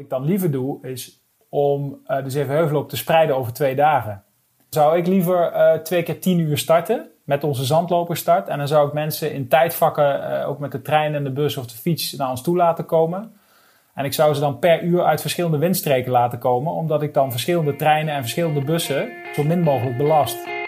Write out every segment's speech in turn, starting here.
Ik dan liever doe, is om uh, de Zevenheuvelloop te spreiden over twee dagen. Zou ik liever uh, twee keer tien uur starten met onze zandloperstart. En dan zou ik mensen in tijdvakken, uh, ook met de trein en de bus of de fiets, naar ons toe laten komen. En ik zou ze dan per uur uit verschillende windstreken laten komen, omdat ik dan verschillende treinen en verschillende bussen zo min mogelijk belast.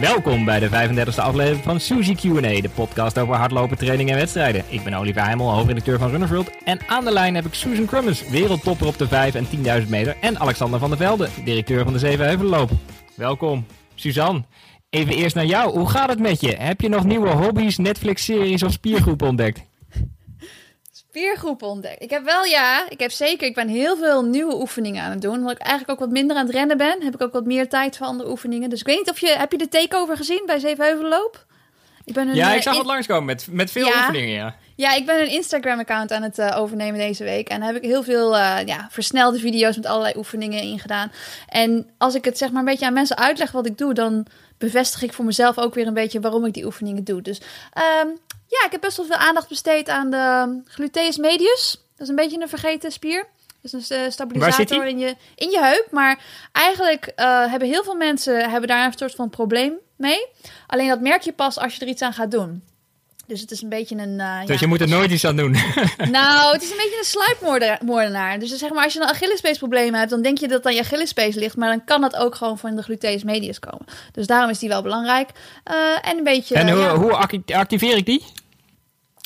Welkom bij de 35e aflevering van Suzy Q&A, de podcast over hardlopen, training en wedstrijden. Ik ben Oliver Heimel, hoofdredacteur van Runner's. En aan de lijn heb ik Susan Crummins, wereldtopper op de 5 en 10.000 meter. En Alexander van der Velde, directeur van de Zevenheuvelloop. Welkom, Suzanne. Even eerst naar jou. Hoe gaat het met je? Heb je nog nieuwe hobby's, Netflix-series of spiergroepen ontdekt? Spiergroepen ontdekt. Ik heb wel, ja, ik heb zeker, ik ben heel veel nieuwe oefeningen aan het doen. Omdat ik eigenlijk ook wat minder aan het rennen ben, heb ik ook wat meer tijd voor andere oefeningen. Dus ik weet niet of je, heb je de takeover gezien bij Zevenheuvelloop? Ik ben een, ja, ik zag het langskomen met, met veel oefeningen, ja. Ja, ik ben een Instagram-account aan het uh, overnemen deze week. En daar heb ik heel veel uh, ja, versnelde video's met allerlei oefeningen in gedaan. En als ik het zeg maar een beetje aan mensen uitleg wat ik doe, dan bevestig ik voor mezelf ook weer een beetje waarom ik die oefeningen doe. Dus um, ja, ik heb best wel veel aandacht besteed aan de gluteus medius. Dat is een beetje een vergeten spier. Dat is een stabilisator in je, in je heup. Maar eigenlijk uh, hebben heel veel mensen hebben daar een soort van probleem mee. Alleen dat merk je pas als je er iets aan gaat doen. Dus het is een beetje een. Uh, dus ja, je moet er nooit iets aan doen. nou, het is een beetje een sluipmoordenaar. Dus zeg maar, als je een Achillespees probleem hebt, dan denk je dat het aan je Achillespees ligt. Maar dan kan dat ook gewoon van de gluteus medius komen. Dus daarom is die wel belangrijk. Uh, en een beetje. En hoe, hoe activeer ik die?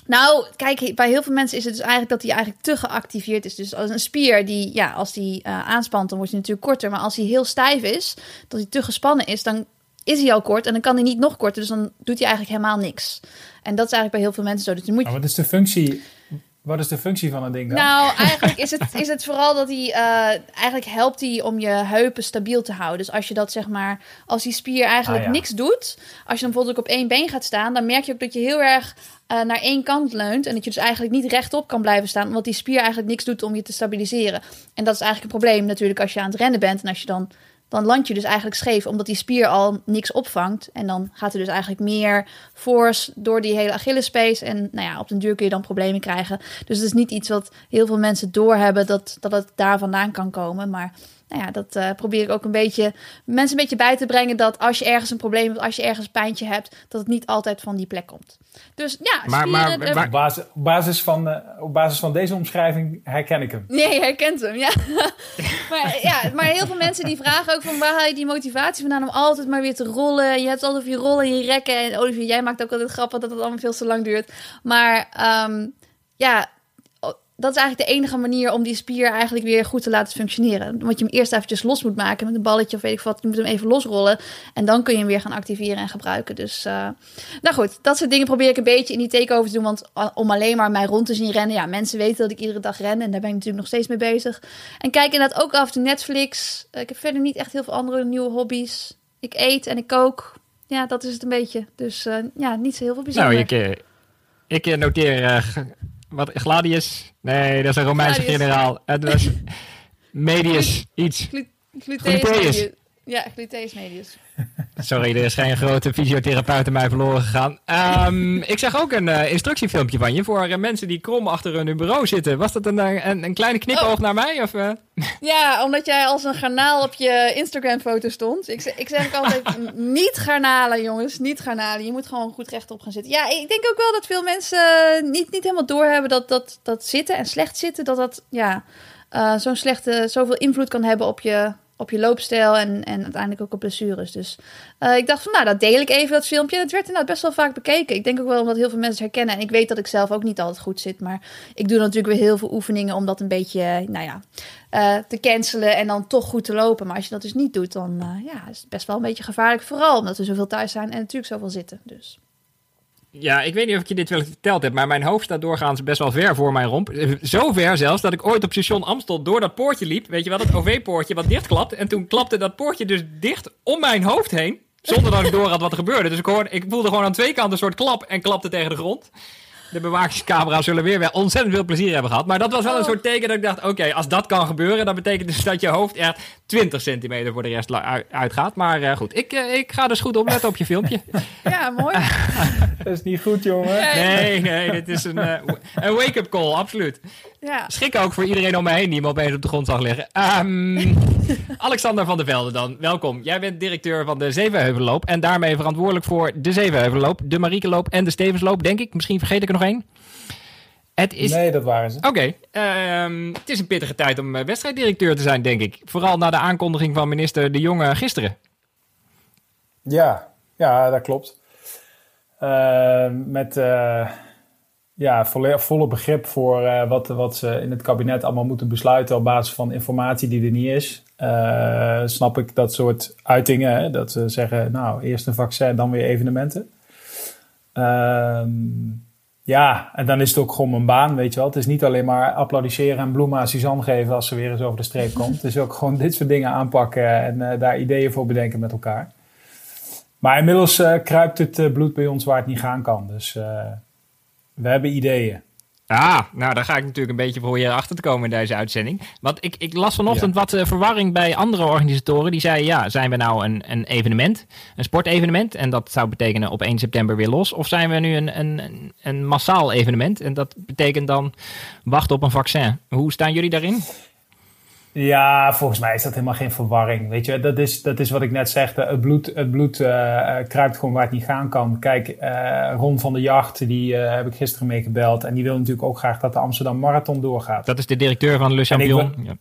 Nou, kijk, bij heel veel mensen is het dus eigenlijk dat hij eigenlijk te geactiveerd is. Dus als een spier die, ja, als die uh, aanspant, dan wordt hij natuurlijk korter. Maar als hij heel stijf is, dat hij te gespannen is, dan is hij al kort en dan kan hij niet nog korter. Dus dan doet hij eigenlijk helemaal niks. En dat is eigenlijk bij heel veel mensen zo. Dus moet je... wat is de functie? Wat is de functie van een ding dan? Nou, eigenlijk is het, is het vooral dat hij... Uh, eigenlijk helpt hij om je heupen stabiel te houden. Dus als je dat zeg maar... Als die spier eigenlijk ah, niks doet... Als je dan bijvoorbeeld ook op één been gaat staan... dan merk je ook dat je heel erg uh, naar één kant leunt. En dat je dus eigenlijk niet rechtop kan blijven staan. Omdat die spier eigenlijk niks doet om je te stabiliseren. En dat is eigenlijk een probleem natuurlijk als je aan het rennen bent. En als je dan dan land je dus eigenlijk scheef, omdat die spier al niks opvangt. En dan gaat er dus eigenlijk meer force door die hele Achillespees. En nou ja, op den duur kun je dan problemen krijgen. Dus het is niet iets wat heel veel mensen doorhebben dat, dat het daar vandaan kan komen. Maar nou ja, dat uh, probeer ik ook een beetje mensen een beetje bij te brengen. Dat als je ergens een probleem hebt, als je ergens een pijntje hebt, dat het niet altijd van die plek komt. Dus ja, maar, maar, maar, op, basis, op, basis van, uh, op basis van deze omschrijving herken ik hem. Nee, herkent hem, ja. maar, ja. maar heel veel mensen die vragen ook van waar haal je die motivatie vandaan om altijd maar weer te rollen. Je hebt altijd je rollen in je rekken. En Olivier, jij maakt ook altijd grappen dat het allemaal veel te lang duurt. Maar um, ja, dat is eigenlijk de enige manier om die spier eigenlijk weer goed te laten functioneren. Want je hem eerst eventjes los moet maken met een balletje of weet ik wat. Je moet hem even losrollen en dan kun je hem weer gaan activeren en gebruiken. Dus, uh, nou goed, dat soort dingen probeer ik een beetje in die takeover te doen. Want om alleen maar mij rond te zien rennen, ja, mensen weten dat ik iedere dag ren en daar ben ik natuurlijk nog steeds mee bezig. En kijk inderdaad ook af toe Netflix. ik heb verder niet echt heel veel andere nieuwe hobby's. Ik eet en ik kook. Ja, dat is het een beetje. Dus uh, ja, niet zo heel veel bijzonder. Nou, ik, ik noteer wat, Gladius? Nee, dat is een Romeinse generaal. Het was Medius iets. Gluteus. Ja, gluteus medius. Sorry, er is geen grote fysiotherapeut in mij verloren gegaan. Um, ik zag ook een uh, instructiefilmpje van je voor uh, mensen die krom achter hun bureau zitten. Was dat een, eh, een, een kleine knipoog oh. naar mij? Of, uh? Ja, omdat jij als een garnaal op je Instagram-foto stond. Ik, ik zeg altijd, niet garnalen jongens, niet garnalen. Je moet gewoon goed rechtop gaan zitten. Ja, ik denk ook wel dat veel mensen niet, niet helemaal doorhebben dat, dat, dat zitten en slecht zitten, dat dat ja, zo'n slechte, zoveel invloed kan hebben op je op je loopstijl en, en uiteindelijk ook op blessures. Dus uh, ik dacht van, nou, dat deel ik even, dat filmpje. Het werd inderdaad best wel vaak bekeken. Ik denk ook wel omdat heel veel mensen herkennen. En ik weet dat ik zelf ook niet altijd goed zit. Maar ik doe natuurlijk weer heel veel oefeningen om dat een beetje, nou ja, uh, te cancelen en dan toch goed te lopen. Maar als je dat dus niet doet, dan ja, is het best wel een beetje gevaarlijk. Vooral omdat we zoveel thuis zijn en natuurlijk zoveel zitten. Dus. Ja, ik weet niet of ik je dit wel verteld heb, maar mijn hoofd staat doorgaans best wel ver voor mijn romp. Zo ver zelfs dat ik ooit op station Amstel door dat poortje liep. Weet je wel, dat OV-poortje wat dichtklapt. En toen klapte dat poortje dus dicht om mijn hoofd heen. Zonder dat ik door had wat er gebeurde. Dus ik, hoorde, ik voelde gewoon aan twee kanten een soort klap en klapte tegen de grond. De bewakingscamera's zullen weer wel ontzettend veel plezier hebben gehad. Maar dat was wel een oh. soort teken dat ik dacht, oké, als dat kan gebeuren, dan betekent dus dat je hoofd echt 20 centimeter voor de rest uitgaat. Maar uh, goed, ik, uh, ik ga dus goed opletten op je filmpje. Ja, mooi. dat is niet goed, jongen. Nee, nee, dit is een, uh, een wake-up call, absoluut. Ja. Schrik ook voor iedereen om me heen die me opeens op de grond zag liggen. Um, Alexander van der Velde dan, welkom. Jij bent directeur van de Zevenheuvelloop en daarmee verantwoordelijk voor de Zevenheuvelloop, de Mariekenloop en de Stevensloop, denk ik. Misschien vergeet ik er nog één. Het is... Nee, dat waren ze. Oké. Ehm, het is een pittige tijd om eh, wedstrijddirecteur te zijn, denk ik. Vooral na de aankondiging van minister De Jonge gisteren. Ja, ja dat klopt. Uh, met uh, ja, volle, begrip voor uh, wat, wat ze in het kabinet allemaal moeten besluiten op basis van informatie die er niet is. snap ik dat soort uitingen, dat ze zeggen, nou, eerst een vaccin, dan weer evenementen. Ehm ja, en dan is het ook gewoon mijn baan, weet je wel. Het is niet alleen maar applaudisseren en bloemen aan Suzanne geven als ze weer eens over de streep komt. Het is ook gewoon dit soort dingen aanpakken en uh, daar ideeën voor bedenken met elkaar. Maar inmiddels kruipt het bloed bij ons waar het niet gaan kan. Dus we hebben ideeën. Ah, nou daar ga ik natuurlijk een beetje voor je achter te komen in deze uitzending. Want ik, ik las vanochtend wat uh, verwarring bij andere organisatoren. Die zeiden, ja, zijn we nou een, een evenement, een sportevenement? En dat zou betekenen op 1 september weer los. Of zijn we nu een, een, een massaal evenement? En dat betekent dan wachten op een vaccin. Hoe staan jullie daarin? Ja, volgens mij is dat helemaal geen verwarring. Weet je, dat is, dat is wat ik net zeg. Het bloed, het bloed uh, kruipt gewoon waar het niet gaan kan. Kijk, uh, Ron van der Jacht, die uh, heb ik gisteren mee gebeld. En die wil natuurlijk ook graag dat de Amsterdam Marathon doorgaat. Dat is de directeur van Le Champion. ja.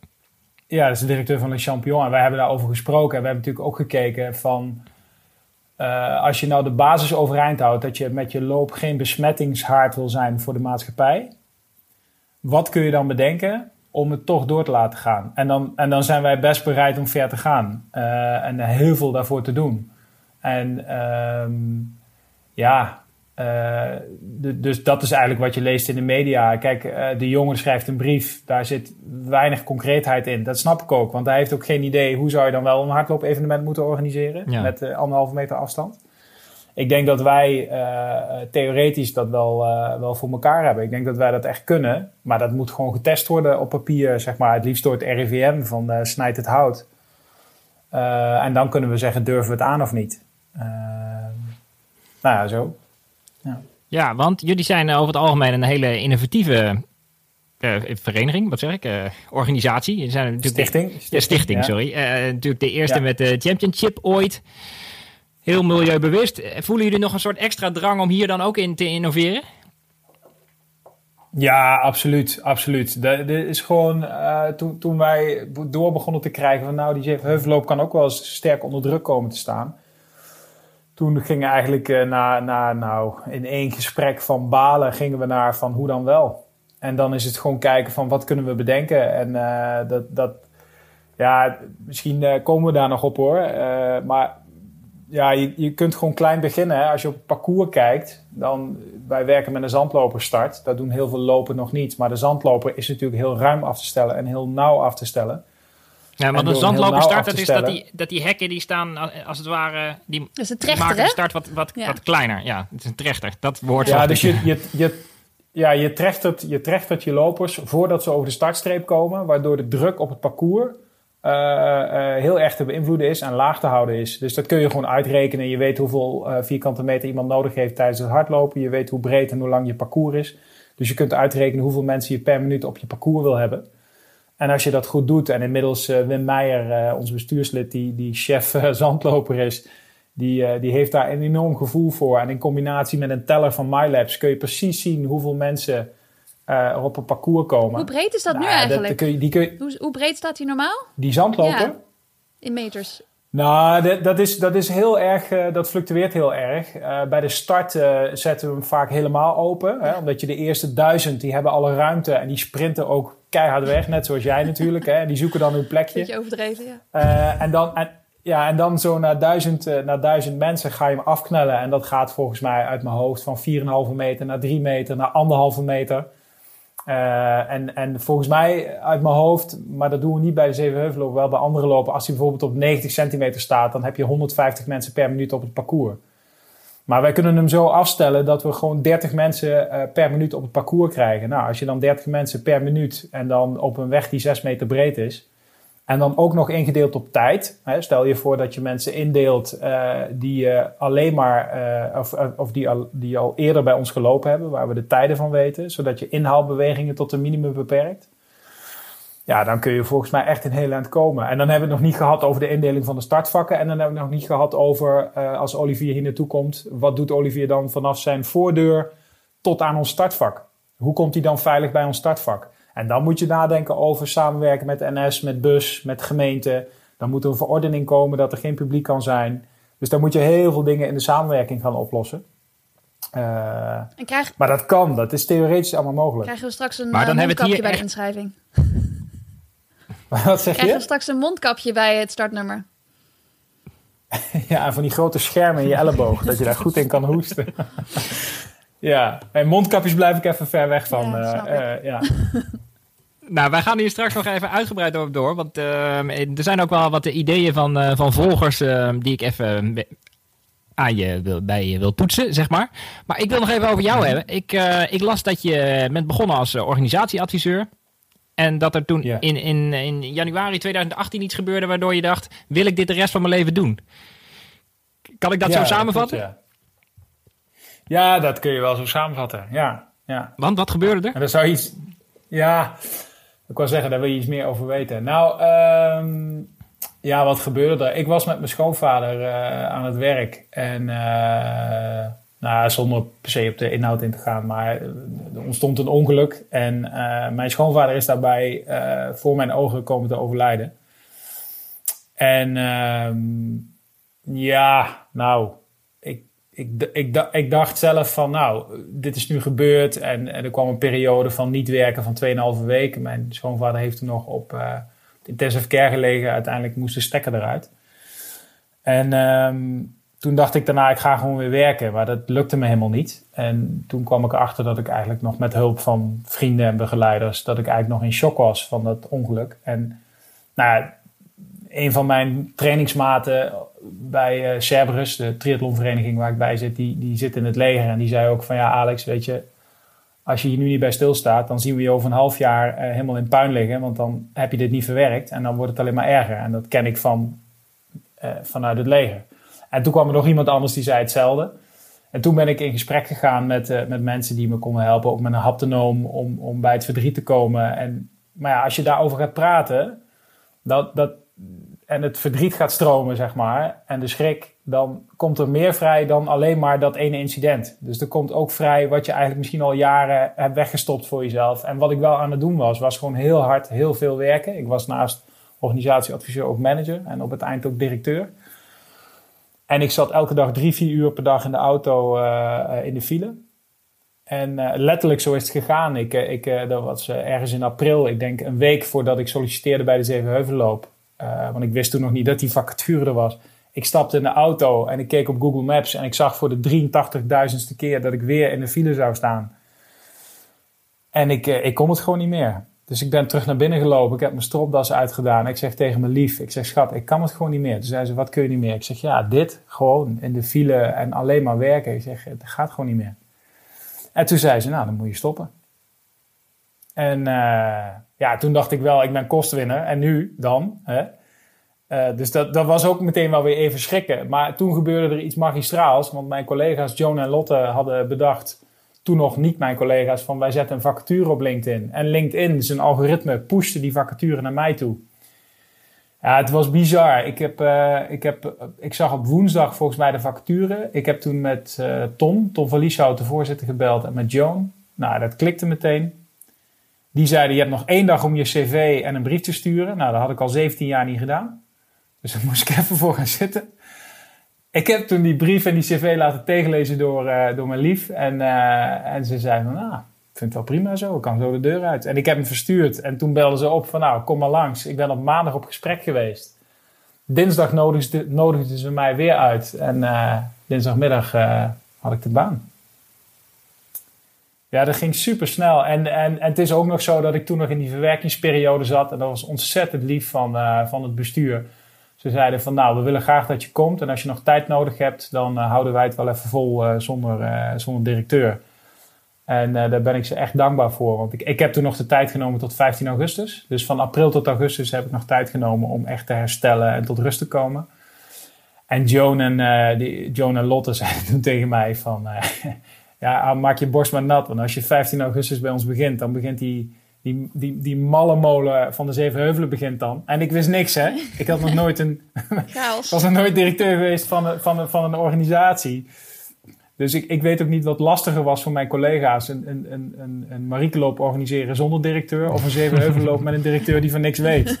ja, dat is de directeur van Le Champion. En wij hebben daarover gesproken. En we hebben natuurlijk ook gekeken van... als je nou de basis overeind houdt... dat je met je loop geen besmettingshaard wil zijn voor de maatschappij... wat kun je dan bedenken om het toch door te laten gaan. En dan, en dan zijn wij best bereid om ver te gaan uh, en heel veel daarvoor te doen. En um, ja, uh, de, dus dat is eigenlijk wat je leest in de media. Kijk, uh, de jongen schrijft een brief, daar zit weinig concreetheid in. Dat snap ik ook, want hij heeft ook geen idee hoe zou je dan wel een hardloop-evenement moeten organiseren ja. met anderhalve meter afstand ik denk dat wij uh, theoretisch dat wel, uh, wel voor elkaar hebben. Ik denk dat wij dat echt kunnen. Maar dat moet gewoon getest worden op papier, zeg maar. Het liefst door het RIVM van uh, snijd het hout. en dan kunnen we zeggen, durven we het aan of niet? nou ja, zo. Ja. ja, want jullie zijn over het algemeen een hele innovatieve vereniging, wat zeg ik? organisatie. zijn natuurlijk stichting. De, stichting, stichting sorry. natuurlijk de eerste met de championship ooit heel milieubewust. Voelen jullie nog een soort extra drang om hier dan ook in te innoveren? Ja, absoluut. absoluut. Er is gewoon, uh, toen, wij door begonnen te krijgen van nou, die heuvelloop kan ook wel eens sterk onder druk komen te staan. Toen gingen eigenlijk uh, nou, in één gesprek van balen gingen we naar van hoe dan wel. En dan is het gewoon kijken van wat kunnen we bedenken. En uh, dat, dat, ja, misschien komen we daar nog op hoor. maar ja, je, je kunt gewoon klein beginnen. Hè. Als je op het parcours kijkt, dan wij werken met een zandloperstart. Dat doen heel veel lopen nog niet. Maar de zandloper is natuurlijk heel ruim af te stellen en heel nauw af te stellen. Ja, want een zandloperstart, dat is dat die, dat die hekken die staan, als het ware, die dat is een trechter, maken de start wat, wat, wat kleiner. Ja, het is een trechter. Dat woord. Ja, dus je, je, je, ja, je trechtert, je trechtert je lopers voordat ze over de startstreep komen, waardoor de druk op het parcours uh, heel erg te beïnvloeden is en laag te houden is. Dus dat kun je gewoon uitrekenen. Je weet hoeveel uh, vierkante meter iemand nodig heeft tijdens het hardlopen. Je weet hoe breed en hoe lang je parcours is. Dus je kunt uitrekenen hoeveel mensen je per minuut op je parcours wil hebben. En als je dat goed doet, en inmiddels Wim Meijer, ons bestuurslid, die, die chef zandloper is, die, die heeft daar een enorm gevoel voor. En in combinatie met een teller van MyLabs kun je precies zien hoeveel mensen uh, op een parcours komen. Hoe breed is dat nu nou eigenlijk? kun je, die kun je, hoe, hoe, breed staat die normaal? Die zandloper? Ja, in meters. Nou, dat, dat, is, dat is heel erg, uh, dat fluctueert heel erg. Uh, bij de start zetten we hem vaak helemaal open. Hè, omdat je de eerste duizend, die hebben alle ruimte en die sprinten ook keihard weg. Net zoals jij natuurlijk. Hè, die zoeken dan hun plekje. Beetje overdreven, ja. en dan... En, ja, en dan zo naar duizend, naar duizend mensen ga je hem afknellen. En dat gaat volgens mij uit mijn hoofd van 4,5 meter naar 3 meter naar 1,5 meter. Uh, en, en volgens mij uit mijn hoofd, maar dat doen we niet bij de Zevenheuvelloop, wel bij andere lopen. Als hij bijvoorbeeld op 90 centimeter staat, dan heb je 150 mensen per minuut op het parcours. Maar wij kunnen hem zo afstellen dat we gewoon 30 mensen per minuut op het parcours krijgen. Nou, als je dan 30 mensen per minuut en dan op een weg die 6 meter breed is, en dan ook nog ingedeeld op tijd. Stel je voor dat je mensen indeelt uh, die uh, alleen maar, uh, of, of die, al, die al eerder bij ons gelopen hebben, waar we de tijden van weten, zodat je inhaalbewegingen tot een minimum beperkt. Ja, dan kun je volgens mij echt in heel eind komen. En dan hebben we het nog niet gehad over de indeling van de startvakken. En dan hebben we het nog niet gehad over, als Olivier hier naartoe komt, wat doet Olivier dan vanaf zijn voordeur tot aan ons startvak? Hoe komt hij dan veilig bij ons startvak? En dan moet je nadenken over samenwerken met NS, met bus, met gemeente. Dan moet er een verordening komen dat er geen publiek kan zijn. Dus dan moet je heel veel dingen in de samenwerking gaan oplossen. Uh, krijg... Maar dat kan, dat is theoretisch allemaal mogelijk. Krijgen we straks een maar dan uh, mondkapje bij de inschrijving? Wat zeg Krijgen we straks een mondkapje bij het startnummer? ja, van die grote schermen in je elleboog, dat je daar goed in kan hoesten. ja, en mondkapjes blijf ik even ver weg van. Ja, uh, ja. Nou, wij gaan hier straks nog even uitgebreid over door. Want uh, er zijn ook wel wat ideeën van, uh, van volgers uh, die ik even aan je wil, bij je wil toetsen, zeg maar. Maar ik wil nog even over jou mhm. hebben. Ik, ik las dat je bent begonnen als organisatieadviseur. En dat er toen in, in, in januari 2018 iets gebeurde waardoor je dacht: wil ik dit de rest van mijn leven doen? Kan ik dat zo samenvatten? ja. Ja. dat kun je wel zo samenvatten. Ja, ja. Want wat gebeurde er? En dat zou iets. Ja, ik wil zeggen, daar wil je iets meer over weten. Nou, ehm, ja, wat gebeurde er? Ik was met mijn schoonvader uh, aan het werk. En uh, nou, zonder per se op de inhoud in te gaan, maar er ontstond een ongeluk. En uh, mijn schoonvader is daarbij voor mijn ogen komen te overlijden. En ehm, ja, nou, ik, ik, dacht zelf van, nou, dit is nu gebeurd. En, er kwam een periode van niet werken van 2,5 weken. Mijn schoonvader heeft toen nog op uh, intensive care gelegen. Uiteindelijk moest de stekker eruit. En um, toen dacht ik daarna, ik ga gewoon weer werken. Maar dat lukte me helemaal niet. En toen kwam ik erachter dat ik eigenlijk nog met hulp van vrienden en begeleiders... dat ik eigenlijk nog in shock was van dat ongeluk. En nou een van mijn trainingsmaten bij uh, Cerberus, de triathlonvereniging waar ik bij zit, die, die zit in het leger. En die zei ook van ja, Alex, weet je, als je hier nu niet bij stilstaat, dan zien we je over een half jaar uh, helemaal in puin liggen. Want dan heb je dit niet verwerkt en dan wordt het alleen maar erger. En dat ken ik van, uh, vanuit het leger. En toen kwam er nog iemand anders die zei hetzelfde. En toen ben ik in gesprek gegaan met, met mensen die me konden helpen, ook met een haptonoom, om, om bij het verdriet te komen. En, maar ja, als je daarover gaat praten, dat, dat, en het verdriet gaat stromen, zeg maar, en de schrik, dan komt er meer vrij dan alleen maar dat ene incident. Dus er komt ook vrij wat je eigenlijk misschien al jaren hebt weggestopt voor jezelf. En wat ik wel aan het doen was, was gewoon heel hard, heel veel werken. Ik was naast organisatieadviseur ook manager en op het eind ook directeur. En ik zat elke dag drie, vier uur per dag in de auto uh, in de file. En uh, letterlijk zo is het gegaan. Ik, ik, dat was ergens in april, ik denk een week voordat ik solliciteerde bij de Zevenheuvelloop. Uh, want ik wist toen nog niet dat die vacature er was. Ik stapte in de auto en ik keek op Google Maps en ik zag voor de 83.000ste keer dat ik weer in de file zou staan. En ik, uh, ik kon het gewoon niet meer. Dus ik ben terug naar binnen gelopen. Ik heb mijn stropdas uitgedaan. Ik zeg tegen mijn lief, ik zeg schat, ik kan het gewoon niet meer. Toen zei ze, wat kun je niet meer? Ik zeg ja, dit gewoon in de file en alleen maar werken. Ik zeg, het gaat gewoon niet meer. En toen zei ze, nou dan moet je stoppen. En uh, ja, toen dacht ik wel, ik ben kostwinner. En nu dan? Hè? Uh, dus dat, dat was ook meteen wel weer even schrikken. Maar toen gebeurde er iets magistraals. Want mijn collega's Joan en Lotte hadden bedacht, toen nog niet mijn collega's, van wij zetten een vacature op LinkedIn. En LinkedIn, zijn algoritme, pushte die vacature naar mij toe. Ja, het was bizar. Ik, heb, uh, ik, heb, ik zag op woensdag volgens mij de vacature. Ik heb toen met uh, Tom, Tom van Lieshout, de voorzitter, gebeld en met Joan. Nou, dat klikte meteen. Die zeiden, je hebt nog één dag om je cv en een brief te sturen. Nou, dat had ik al 17 jaar niet gedaan. Dus daar moest ik even voor gaan zitten. Ik heb toen die brief en die cv laten tegenlezen door, uh, door mijn lief. En, uh, en ze zei van, nou, ik vind het wel prima zo. Ik kan zo de deur uit. En ik heb hem verstuurd. En toen belden ze op van, nou, kom maar langs. Ik ben op maandag op gesprek geweest. Dinsdag nodigden, ze mij weer uit. En uh, dinsdagmiddag had ik de baan. Ja, dat ging super snel. En, en, en het is ook nog zo dat ik toen nog in die verwerkingsperiode zat. En dat was ontzettend lief van, uh, van het bestuur. Ze zeiden van nou, we willen graag dat je komt. En als je nog tijd nodig hebt, dan houden wij het wel even vol zonder, zonder directeur. En daar ben ik ze echt dankbaar voor. Want ik, ik heb toen nog de tijd genomen tot 15 augustus. Dus van april tot augustus heb ik nog tijd genomen om echt te herstellen en tot rust te komen. En Joan en, die, Joan en Lotte zeiden toen tegen mij van... Ja, maak je borst maar nat. Want als je 15 augustus bij ons begint, dan begint die, die, die, die malle molen van de Zevenheuvelen begint dan. En ik wist niks, hè. Ik had nog nooit een... was nog nooit directeur geweest van een, van een, van een organisatie. Dus ik, ik weet ook niet wat lastiger was voor mijn collega's. Een, een, een, een, Mariekeloop organiseren zonder directeur... of een Zevenheuvelloop met een directeur die van niks weet.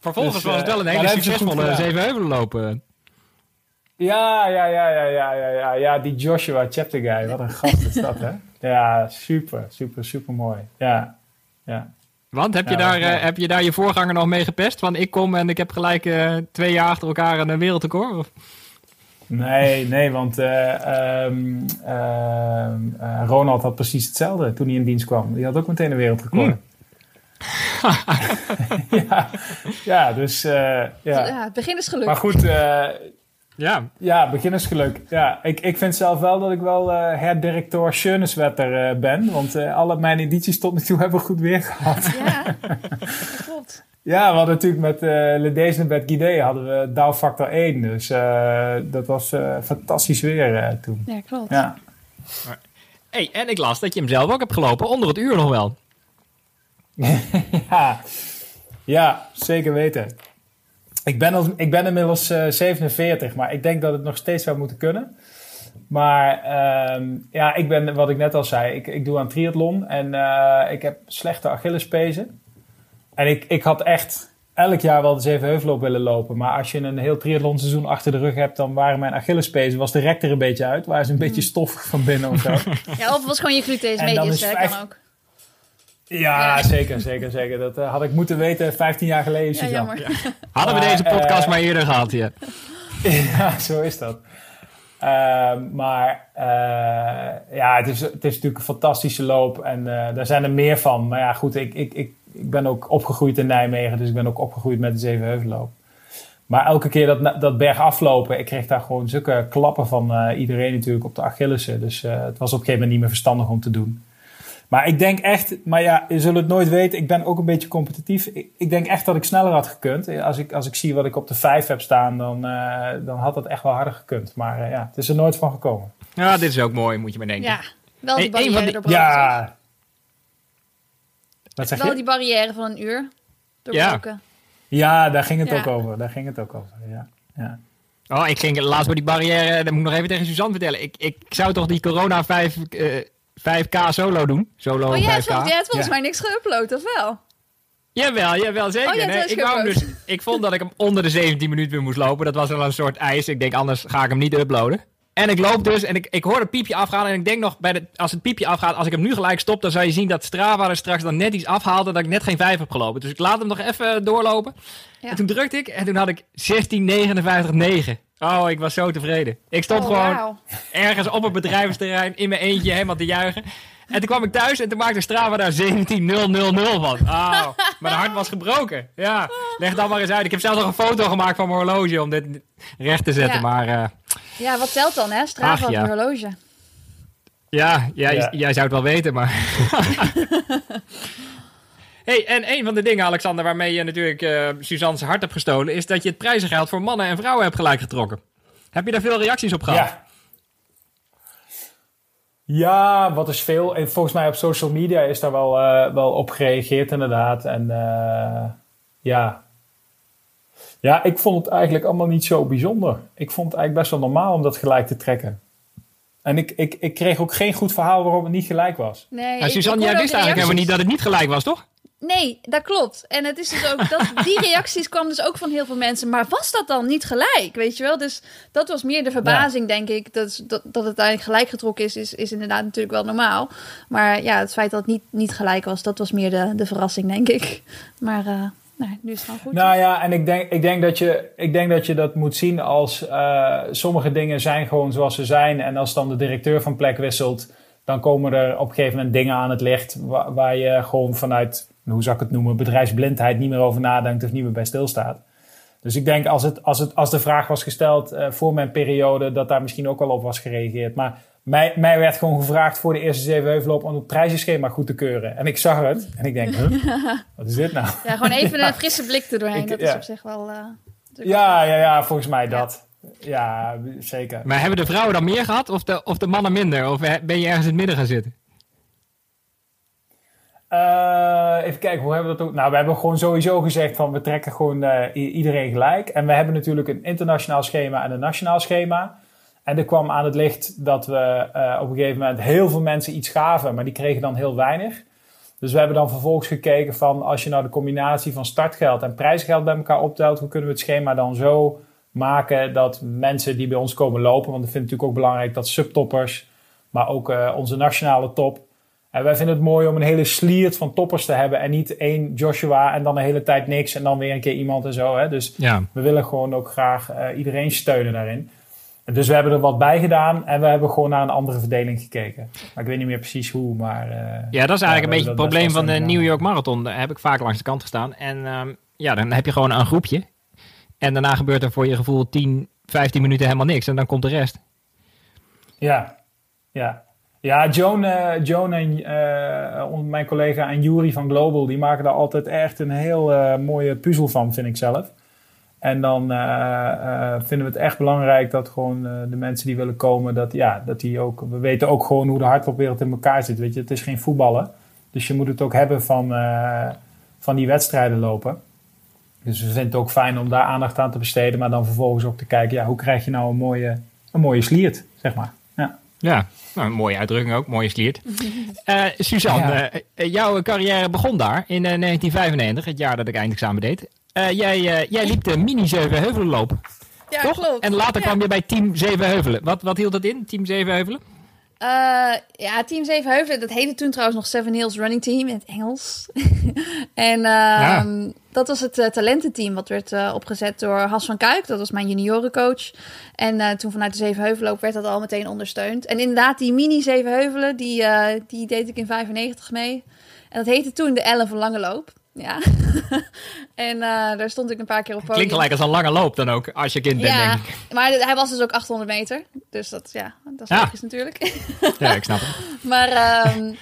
Vervolgens dus, was het wel een hele succesvolle Zevenheuvelen lopen. Ja, ja, ja, ja, ja, ja, ja, ja, die Joshua Chapter guy, wat een gast is dat, hè? Ja, super, super, super mooi. Ja, ja. Want heb je, daar, uh, heb je daar je voorganger nog mee gepest? Want ik kom en ik heb gelijk uh, twee jaar achter elkaar een wereldrecord? Of? Nee, nee, want uh, um, Ronald had precies hetzelfde toen hij in dienst kwam. Die had ook meteen een wereldrecord. Hmm. ja, ja, dus uh, ja. ja. Het begin is geluk. Maar goed, uh, ja. ja, beginnersgeluk. Ja, ik, ik vind zelf wel dat ik wel uh, herdirecteur Schöneswetter ben. Want alle mijn edities tot nu toe hebben goed weer gehad. Ja, klopt. Ja, we hadden natuurlijk met uh, Ledezen met Guidé hadden we Dow Factor 1. Dus dat was fantastisch weer toen. Ja, klopt. Ja. Hey, en ik las dat je hem zelf ook hebt gelopen, onder het uur nog wel. ja. ja, zeker weten. Ik ben, al, ik ben inmiddels uh, eh, 47, maar ik denk dat het nog steeds zou moeten kunnen. Maar uh, ja, ik ben, wat ik net al zei, ik, ik doe aan triathlon en uh, ik heb slechte Achillespezen. En ik, ik had echt elk jaar wel de Zevenheuvelloop willen lopen. Maar als je een heel triathlonseizoen achter de rug hebt, dan waren mijn Achillespezen, was de rek er een beetje uit. Waren ze een beetje hmm. stoffig van binnen of zo. Ja, of was gewoon je gluteus medius, hè, kan ook. Ja, zeker, zeker, zeker. Dat uh, had ik moeten weten 15 jaar geleden, Suzanne. Ja, ja. Hadden we deze podcast uh, maar eerder gehad, ja. ja, zo is dat. Uh, maar eh, ja, het is, het is natuurlijk een fantastische loop en daar zijn er meer van. Maar ja, goed, ik, ik, ik, ik ben ook opgegroeid in Nijmegen, dus ik ben ook opgegroeid met de Zevenheuvelloop. Maar elke keer dat, dat berg aflopen, ik kreeg daar gewoon zulke klappen van iedereen natuurlijk op de Achillesen. Dus het was op een gegeven moment niet meer verstandig om te doen. Maar ik denk echt, maar ja, je zult het nooit weten. Ik ben ook een beetje competitief. Ik, ik, denk echt dat ik sneller had gekund. Als ik, als ik zie wat ik op de vijf heb staan, dan, uh, dan had dat echt wel harder gekund. Maar uh, ja, het is er nooit van gekomen. Ja, dit is ook mooi, moet je maar denken. Ja, wel die barrière hey, doorbroken. Ja. Wat zeg wel je? die barrière van een uur doorbroken. Ja, ja daar ging het ja. ook over. Daar ging het ook over, ja. ja. Oh, ik ging laatst bij die barrière, dat moet ik nog even tegen Suzanne vertellen. Ik, ik zou toch die corona 5 uh, 5K solo doen. Solo oh, jij, 5K. jij hebt volgens mij niks geüpload, of wel? Jawel, jawel, zeker. Oh, nee, ik, wou dus, ik vond dat ik hem onder de 17 minuten weer moest lopen. Dat was wel een soort ijs. Ik denk, anders ga ik hem niet uploaden. En ik loop dus en ik, ik hoor het piepje afgaan. En ik denk nog, bij de, als het piepje afgaat, als ik hem nu gelijk stop, dan zou je zien dat Strava er straks dan net iets afhaalde dat ik net geen 5 heb gelopen. Dus ik laat hem nog even doorlopen. Ja. En toen drukte ik en toen had ik 16.59.9. Oh, ik was zo tevreden. Ik stond oh, gewoon ergens op het bedrijfsterrein in mijn eentje helemaal te juichen. En toen kwam ik thuis en toen maakte Strava daar 17.000 van. Oh, mijn hart was gebroken. Ja, leg dan maar eens uit. Ik heb zelfs nog een foto gemaakt van mijn horloge om dit recht te zetten. Maar, uh, ja, wat telt dan, hè? Strava Ach, ja. horloge. Ja, ja, ja. Jij zou het wel weten, maar... hey, en een van de dingen, Alexander, waarmee je natuurlijk uh, Suzanne's hart hebt gestolen... is dat je het prijzengeld voor mannen en vrouwen hebt gelijk getrokken. Heb je daar veel reacties op gehad? Ja. Ja, wat is veel. En volgens mij op social media is daar wel, uh, wel op gereageerd inderdaad. En uh, ja. Ja, ik vond het eigenlijk allemaal niet zo bijzonder. Ik vond het eigenlijk best wel normaal om dat gelijk te trekken. En ik, ik, ik kreeg ook geen goed verhaal waarom het niet gelijk was. Nee, ja, Suzanne, jij wist eigenlijk helemaal niet dat het niet gelijk was, toch? Nee, dat klopt. En het is dus ook dat, die reacties kwamen dus ook van heel veel mensen. Maar was dat dan niet gelijk? Weet je wel? Dus dat was meer de verbazing, denk ik. Dat, dat, dat het eigenlijk gelijk getrokken is, is, is inderdaad natuurlijk wel normaal. Maar ja, het feit dat het niet, niet gelijk was, dat was meer de, de verrassing, denk ik. Maar uh, nou, nu is het gewoon goed. Nou ja, en ik denk, ik denk, dat, je, ik denk dat je dat moet zien als uh, sommige dingen zijn gewoon zoals ze zijn. En als dan de directeur van plek wisselt, dan komen er op een gegeven moment dingen aan het licht waar, waar je gewoon vanuit hoe zou ik het noemen, bedrijfsblindheid niet meer over nadenkt of niet meer bij stilstaat. Dus ik denk als, het, als, het, als de vraag was gesteld uh, voor mijn periode, dat daar misschien ook wel op was gereageerd. Maar mij, mij werd gewoon gevraagd voor de eerste zeven heuvelloop om het prijzenschema goed te keuren. En ik zag het en ik denk, huh, wat is dit nou? Ja, gewoon even een frisse blik er doorheen. dat is op zich wel... Uh, ja, ja, ja, volgens mij dat. Ja, zeker. Maar hebben de vrouwen dan meer gehad of de, of de mannen minder? Of ben je ergens in het midden gaan zitten? Uh, even kijken, hoe hebben we dat ook? Nou, we hebben gewoon sowieso gezegd van we trekken gewoon uh, iedereen gelijk. En we hebben natuurlijk een internationaal schema en een nationaal schema. En er kwam aan het licht dat we uh, op een gegeven moment heel veel mensen iets gaven, maar die kregen dan heel weinig. Dus we hebben dan vervolgens gekeken van als je nou de combinatie van startgeld en prijsgeld bij elkaar optelt, hoe kunnen we het schema dan zo maken dat mensen die bij ons komen lopen, want ik vind het natuurlijk ook belangrijk dat subtoppers, maar ook onze nationale top, en wij vinden het mooi om een hele sliert van toppers te hebben. En niet één Joshua en dan de hele tijd niks. En dan weer een keer iemand en zo. Hè? Dus ja. we willen gewoon ook graag uh, iedereen steunen daarin. En dus we hebben er wat bij gedaan. En we hebben gewoon naar een andere verdeling gekeken. Maar ik weet niet meer precies hoe. Maar, uh, ja, dat is eigenlijk een beetje het probleem van de New York Marathon. Daar heb ik vaak langs de kant gestaan. En uh, ja, dan heb je gewoon een groepje. En daarna gebeurt er voor je gevoel 10, 15 minuten helemaal niks. En dan komt de rest. Ja, ja. Ja, Joan, uh, Joan en uh, mijn collega en Jury van Global, die maken daar altijd echt een heel uh, mooie puzzel van, vind ik zelf. En dan vinden we het echt belangrijk dat gewoon de mensen die willen komen, dat, ja, dat die ook, we weten ook gewoon hoe de hardloopwereld in elkaar zit. Weet je, het is geen voetballen. Dus je moet het ook hebben van, van die wedstrijden lopen. Dus we vinden het ook fijn om daar aandacht aan te besteden, maar dan vervolgens ook te kijken, ja, hoe krijg je nou een mooie, een mooie sliert, zeg maar. Ja. Ja, nou, een mooie uitdrukking ook, mooie sliert. Uh, Suzanne, uh, jouw carrière begon daar in 1995, het jaar dat ik eindexamen deed. jij, jij liep de mini Zevenheuvelenloop. Ja, toch? klopt. En later kwam je bij Team Zevenheuvelen. Wat, wat hield dat in, Team Zevenheuvelen? Uh, ja, Team Zevenheuvelen, dat heette toen trouwens nog Seven Hills Running Team in het Engels. en uh, dat was het uh, talententeam wat werd uh, opgezet door Has van Kuik. Dat was mijn juniorencoach. En toen vanuit de Zevenheuvelenloop werd dat al meteen ondersteund. En inderdaad, die mini Zevenheuvelen, die, die deed ik in 95 mee. En dat heette toen de Ellen van Lange Loop. Ja. en uh, daar stond ik een paar keer op podium. Klinkt gelijk als een lange loop dan ook, als je kind bent, ja, denk ik. maar hij was dus ook 800 meter. Dus dat, ja, dat is ja. logisch natuurlijk. ja, ik snap het. maar um,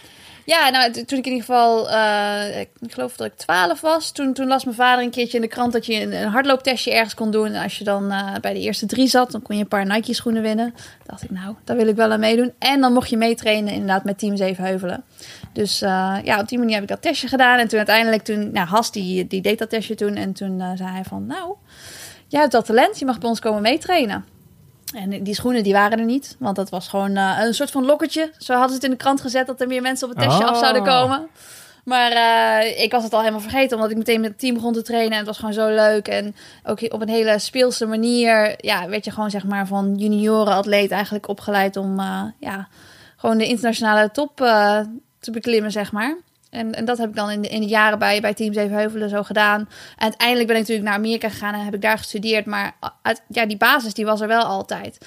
ja, nou, toen ik in ieder geval, uh, ik geloof dat ik 12 was, toen, toen las mijn vader een keertje in de krant dat je een, hardlooptestje ergens kon doen. En als je dan uh, bij de eerste drie zat, dan kon je een paar Nike schoenen winnen. dacht ik, nou, daar wil ik wel aan meedoen. En dan mocht je meetrainen inderdaad met Team Zevenheuvelen. Dus uh, ja, op die manier heb ik dat testje gedaan. En toen uiteindelijk, toen, nou, Has die, die deed dat testje toen. En toen zei hij van, nou, jij hebt dat talent, je mag bij ons komen meetrainen. En die schoenen die waren er niet, want dat was gewoon uh, een soort van lokkertje. Zo hadden ze het in de krant gezet dat er meer mensen op het testje af zouden oh. komen. Maar uh, ik was het al helemaal vergeten, omdat ik meteen met het team begon te trainen. En het was gewoon zo leuk. En ook op een hele speelse manier ja, werd je gewoon zeg maar van junioren-atleet eigenlijk opgeleid om uh, ja, gewoon de internationale top te beklimmen, zeg maar. En, en dat heb ik dan in de, in de jaren bij, bij Team Zevenheuvelen zo gedaan. En uiteindelijk ben ik natuurlijk naar Amerika gegaan en heb ik daar gestudeerd. Maar uit, ja, die basis die was er wel altijd.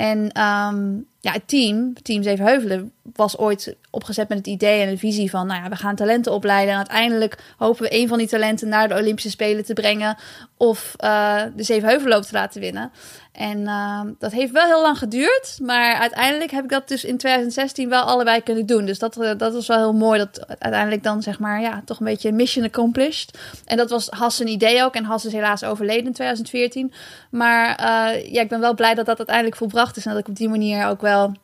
En um, ja, het team, Team Zevenheuvelen, was ooit opgezet met het idee en de visie van... nou ja, we gaan talenten opleiden en uiteindelijk hopen we een van die talenten naar de Olympische Spelen te brengen... of uh, de Zevenheuvelloop te laten winnen. En uh, dat heeft wel heel lang geduurd. Maar uiteindelijk heb ik dat dus in 2016 wel allebei kunnen doen. Dus dat, uh, dat was wel heel mooi. Dat uiteindelijk dan zeg maar, ja, toch een beetje mission accomplished. En dat was Has een idee ook. En Has is helaas overleden in 2014. Maar uh, ja, ik ben wel blij dat dat uiteindelijk volbracht is. En dat ik op die manier ook wel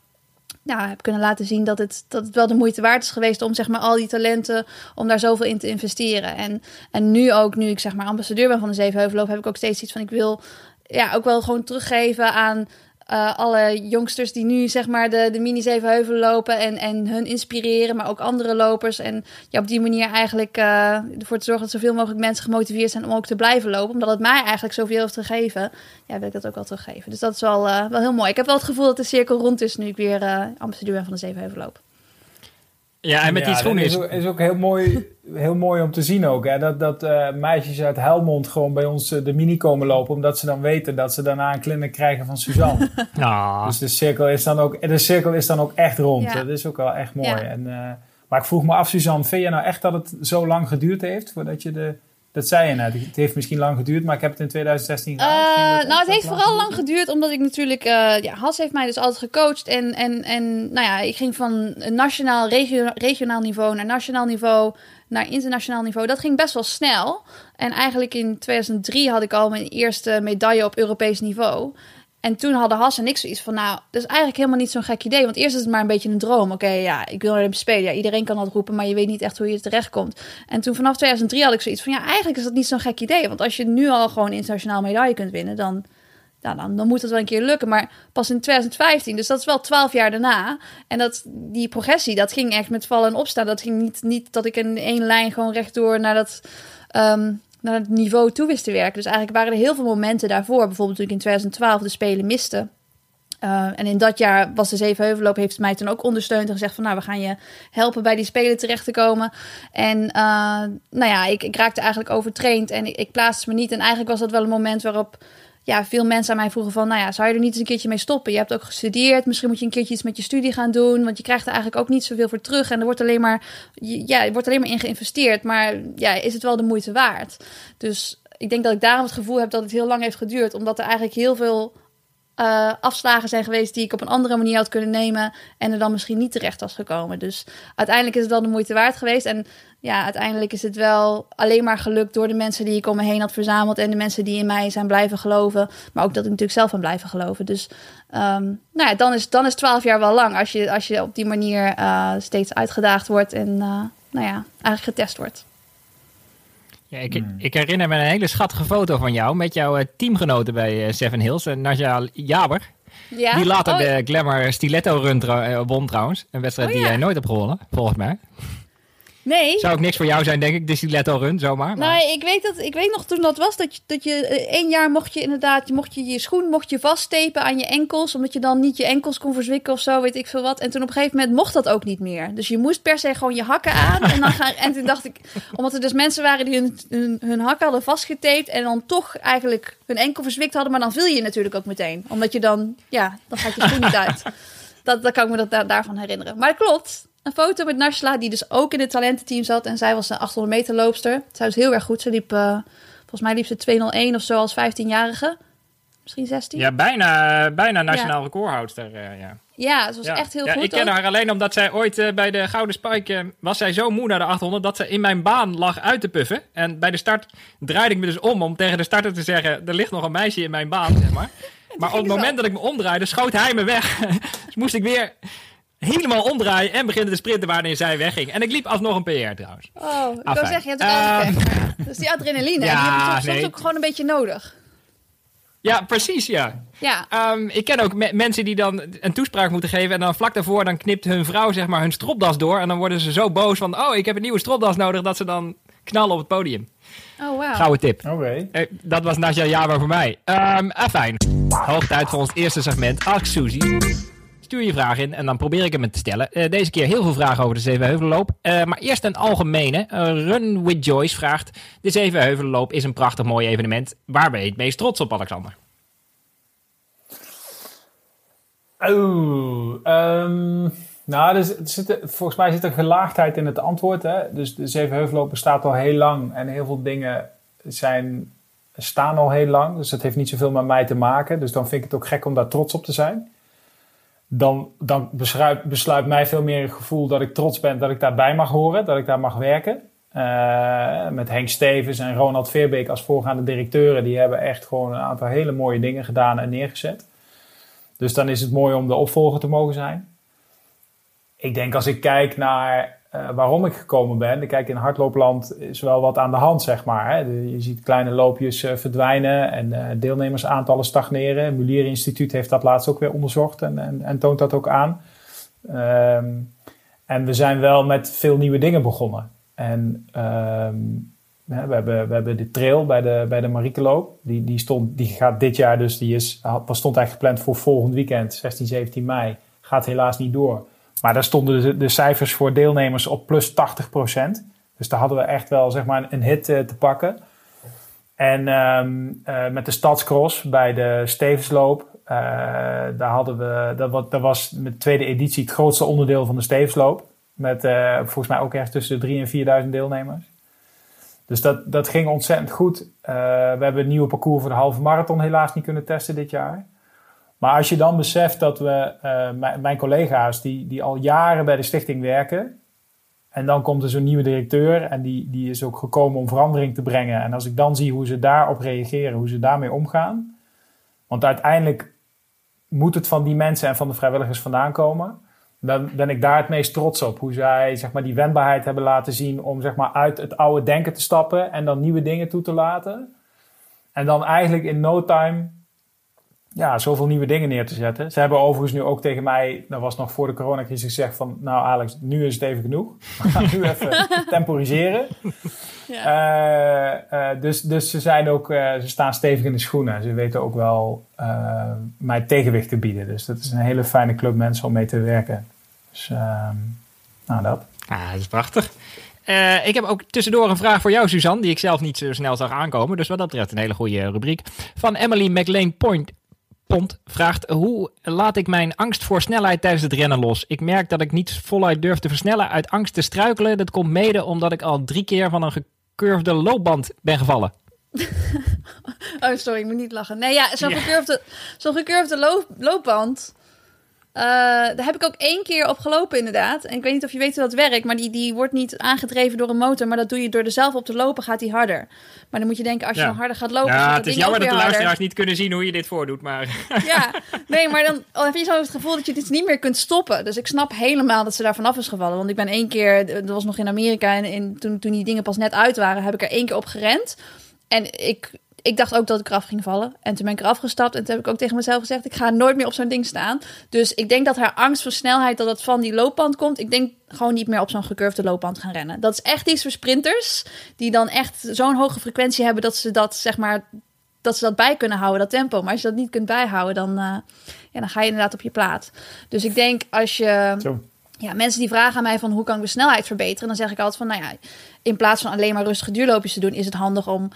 ja, heb kunnen laten zien dat het, dat het wel de moeite waard is geweest om zeg maar al die talenten, om daar zoveel in te investeren. En, en nu ook, nu ik zeg maar ambassadeur ben van de Zevenheuvelloop, heb ik ook steeds iets van ik wil ja, ook wel gewoon teruggeven aan uh, alle jongsters die nu zeg maar de, de mini Zevenheuvel lopen en, en hun inspireren, maar ook andere lopers. En ja, op die manier eigenlijk uh, ervoor te zorgen dat zoveel mogelijk mensen gemotiveerd zijn om ook te blijven lopen. Omdat het mij eigenlijk zoveel heeft gegeven, ja, wil ik dat ook wel teruggeven. Dus dat is wel, uh, wel heel mooi. Ik heb wel het gevoel dat de cirkel rond is nu ik weer ambassadeur ben van de Zevenheuvel loop. Ja, en met die schoenen is, is ook heel mooi, heel mooi om te zien ook. Hè? Dat, dat uh, meisjes uit Helmond gewoon bij ons uh, de mini komen lopen. Omdat ze dan weten dat ze daarna een clinic krijgen van Suzanne. Dus de cirkel is dan ook, de cirkel is dan ook echt rond. Dat is ook wel echt mooi. En, uh, maar ik vroeg me af, Suzanne, vind je nou echt dat het zo lang geduurd heeft voordat je de, Dat zei je net. Het heeft misschien lang geduurd, maar ik heb het in 2016 gedaan. Uh, nou, het heeft vooral lang geduurd, omdat ik natuurlijk... Uh, ja, Has heeft mij dus altijd gecoacht. En, en, en nou ja, ik ging van nationaal, regio, regionaal niveau naar nationaal niveau... naar internationaal niveau. Dat ging best wel snel. En eigenlijk in 2003 had ik al mijn eerste medaille op Europees niveau. En toen hadden Has en ik zoiets van, nou, dat is eigenlijk helemaal niet zo'n gek idee. Want eerst is het maar een beetje een droom. Oké, ja, ik wil de Spelen. Ja, iedereen kan dat roepen, maar je weet niet echt hoe je er terecht komt. En toen vanaf 2003 had ik zoiets van, ja, eigenlijk is dat niet zo'n gek idee. Want als je nu al gewoon internationaal medaille kunt winnen, dan, dan, dan moet het wel een keer lukken. Maar pas in 2015, dus dat is wel twaalf jaar daarna. En dat, die progressie, dat ging echt met vallen en opstaan. Dat ging niet, niet dat ik in één lijn gewoon rechtdoor naar dat... Ehm, naar het niveau toe wist te werken. Dus eigenlijk waren er heel veel momenten daarvoor. Bijvoorbeeld toen ik in 2012 de Spelen miste. Uh, en in dat jaar was de Zevenheuvelloop, heeft mij toen ook ondersteund en gezegd van nou, we gaan je helpen bij die Spelen terecht te komen. En uh, nou ja, ik, ik raakte eigenlijk overtraind en ik plaatste me niet. En eigenlijk was dat wel een moment waarop ja, veel mensen aan mij vroegen van, nou ja, zou je er niet eens een keertje mee stoppen? Je hebt ook gestudeerd, misschien moet je een keertje iets met je studie gaan doen, want je krijgt er eigenlijk ook niet zoveel voor terug en er wordt alleen maar, ja, er wordt alleen maar in geïnvesteerd, maar ja, is het wel de moeite waard? Dus ik denk dat ik daarom het gevoel heb dat het heel lang heeft geduurd, omdat er eigenlijk heel veel uh, afslagen zijn geweest die ik op een andere manier had kunnen nemen en er dan misschien niet terecht was gekomen. Dus uiteindelijk is het wel de moeite waard geweest. En ja, uiteindelijk is het wel alleen maar gelukt door de mensen die ik om me heen had verzameld en de mensen die in mij zijn blijven geloven. Maar ook dat ik natuurlijk zelf aan blijven geloven. Dus um, nou ja, dan is, dan is 12 jaar wel lang als je, als je op die manier uh, steeds uitgedaagd wordt en uh, nou ja, eigenlijk getest wordt. Ja, ik, hmm. ik, herinner me een hele schattige foto van jou met jouw teamgenoten bij Seven Hills, Naja Jaber. Ja? Die later oh, de Glamour Stiletto Run won trouwens. Een wedstrijd oh, die jij nooit hebt gewonnen, volgens mij. Nee. Zou ook niks voor jou zijn, denk ik, stiletto run, zomaar. Maar... Nee, ik weet, dat, ik weet nog toen dat was, dat je, dat je eh, één jaar mocht je inderdaad, mocht je je schoen mocht je vaststepen aan je enkels, omdat je dan niet je enkels kon verzwikken of zo, weet ik veel wat. En toen op een gegeven moment mocht dat ook niet meer. Dus je moest per se gewoon je hakken aan. en, dan gaan, en toen dacht ik, omdat er dus mensen waren die hun, hun, hun hakken hadden vastgetaped en dan toch eigenlijk hun enkel verzwikt hadden, maar dan viel je natuurlijk ook meteen. Omdat je dan, ja, dan gaat je schoen niet uit. Dat, dat kan ik me dat, daarvan herinneren. Maar dat klopt een foto met Narsla, die dus ook in het talententeam zat. En zij was een 800 meter loopster. Zij was heel erg goed. Ze liep, uh, volgens mij liep ze 201 of zo als 15-jarige. Misschien 16. Ja, bijna, bijna nationaal ja. recordhoudster. Uh, ja. ja, ze was echt heel ja, goed. Ik ken haar alleen omdat zij ooit uh, bij de Gouden Spike... was zij zo moe naar de 800 dat ze in mijn baan lag uit te puffen. En bij de start draaide ik me dus om om tegen de starter te zeggen... er ligt nog een meisje in mijn baan, zeg maar. Maar op het moment dat ik me omdraaide, schoot hij me weg. dus moest ik weer helemaal omdraaien en beginnen te sprinten waarin zij wegging. En ik liep alsnog een PR trouwens. Oh, ik ah, wil zeggen, je hebt het uh, Dus die adrenaline, ja, die heb je soms ook gewoon een beetje nodig. Ja, precies, ja. ja. Um, ik ken ook mensen die dan een toespraak moeten geven... en dan vlak daarvoor dan knipt hun vrouw zeg maar hun stropdas door... en dan worden ze zo boos van... oh, ik heb een nieuwe stropdas nodig... dat ze dan knallen op het podium. Oh, wow. Gouden tip. Oké. Okay. Uh, dat was Nadja Java voor mij. Um, fijn. Hoog tijd voor ons eerste segment. Ask Suzy. Stuur je vraag in en dan probeer ik hem te stellen. Uh, deze keer heel veel vragen over de Zevenheuvelenloop. Uh, maar eerst een algemene. Uh, Run with Joyce vraagt... De Zevenheuvelenloop is een prachtig mooi evenement. Waar ben je het meest trots op, Alexander? Oh, nou, er zit, volgens mij zit er gelaagdheid in het antwoord. Hè? Dus de Zevenheuvelenloop bestaat al heel lang. En heel veel dingen zijn, staan al heel lang. Dus dat heeft niet zoveel met mij te maken. Dus dan vind ik het ook gek om daar trots op te zijn dan, dan besluit, besluit mij veel meer het gevoel dat ik trots ben dat ik daarbij mag horen, dat ik daar mag werken. Uh, met Henk Stevens en Ronald Veerbeek als voorgaande directeuren, die hebben echt gewoon een aantal hele mooie dingen gedaan en neergezet. Dus dan is het mooi om de opvolger te mogen zijn. Ik denk als ik kijk naar uh, waarom ik gekomen ben. Kijk, in hardloopland is wel wat aan de hand, zeg maar. Hè. je ziet kleine loopjes uh, verdwijnen en uh, deelnemersaantallen stagneren. Mulier Instituut heeft dat laatst ook weer onderzocht en, en, toont dat ook aan. Um, en we zijn wel met veel nieuwe dingen begonnen. En um, we, hebben, we hebben de trail bij de, bij de Mariekeloop. Die, die, stond, die gaat dit jaar dus, die is, stond eigenlijk gepland voor volgend weekend, 16, 17 mei. Gaat helaas niet door. Maar daar stonden de, de cijfers voor deelnemers op plus 80%. Dus daar hadden we echt wel zeg maar, een hit uh, te pakken. En um, uh, met de Stadscross bij de Stevensloop, uh, daar hadden we, dat, wat, was met de tweede editie het grootste onderdeel van de Stevensloop. Met volgens mij ook echt tussen de 3.000 en 4.000 deelnemers. Dus dat, dat ging ontzettend goed. we hebben een nieuwe parcours voor de halve marathon helaas niet kunnen testen dit jaar. Maar als je dan beseft dat we, mijn collega's die, die al jaren bij de stichting werken, en dan komt er zo'n nieuwe directeur en die, die is ook gekomen om verandering te brengen. En als ik dan zie hoe ze daarop reageren, hoe ze daarmee omgaan. Want uiteindelijk moet het van die mensen en van de vrijwilligers vandaan komen. Dan ben ik daar het meest trots op. Hoe zij zeg maar, die wendbaarheid hebben laten zien om zeg maar, uit het oude denken te stappen en dan nieuwe dingen toe te laten. En dan eigenlijk in no time ja, zoveel nieuwe dingen neer te zetten. Ze hebben overigens nu ook tegen mij, dat was nog voor de coronacrisis, gezegd van... Nou Alex, nu is het even genoeg. We gaan nu even temporiseren. Ja. Uh, uh, dus, dus ze, zijn ook, uh, ze staan stevig in de schoenen. Ze weten ook wel mij tegenwicht te bieden. Dus dat is een hele fijne club mensen om mee te werken. Dus ehm, nou dat. Ah, dat is prachtig. Uh, ik heb ook tussendoor een vraag voor jou, Suzanne, die ik zelf niet zo snel zag aankomen. Dus wat dat betreft een hele goede rubriek. Van Emily McLean Point Pont vraagt: Hoe laat ik mijn angst voor snelheid tijdens het rennen los? Ik merk dat ik niet voluit durf te versnellen uit angst te struikelen. Dat komt mede omdat ik al drie keer van een gecurvede loopband ben gevallen. oh, sorry, ik moet niet lachen. Nee, ja, zo'n gecurvede, zo gecurvede loopband. Uh, daar heb ik ook één keer op gelopen, inderdaad. En ik weet niet of je weet hoe dat werkt, maar die, die wordt niet aangedreven door een motor. Maar dat doe je door er zelf op te lopen, gaat die harder. Maar dan moet je denken, als je harder gaat lopen. Ja, het is jammer dat de luisteraars niet kunnen zien hoe je dit voordoet. Maar... Ja, nee, maar dan heb je zo het gevoel dat je dit niet meer kunt stoppen. Dus ik snap helemaal dat ze daar vanaf is gevallen. Want ik ben één keer, dat was nog in Amerika, en in, toen, toen die dingen pas net uit waren, heb ik er één keer op gerend. En ik, ik dacht ook dat ik eraf ging vallen. En toen ben ik eraf gestapt. En toen heb ik ook tegen mezelf gezegd: ik ga nooit meer op zo'n ding staan. Dus ik denk dat haar angst voor snelheid, dat dat van die loopband komt. Ik denk gewoon niet meer op zo'n gecurvede loopband gaan rennen. Dat is echt iets voor sprinters. Die dan echt zo'n hoge frequentie hebben dat ze dat zeg maar. Dat ze dat bij kunnen houden, dat tempo. Maar als je dat niet kunt bijhouden, dan, uh, ja, dan ga je inderdaad op je plaat. Dus ik denk als je. Zo ja, mensen die vragen aan mij van hoe kan ik de snelheid verbeteren, dan zeg ik altijd van, nou ja, in plaats van alleen maar rustige duurloopjes te doen, is het handig om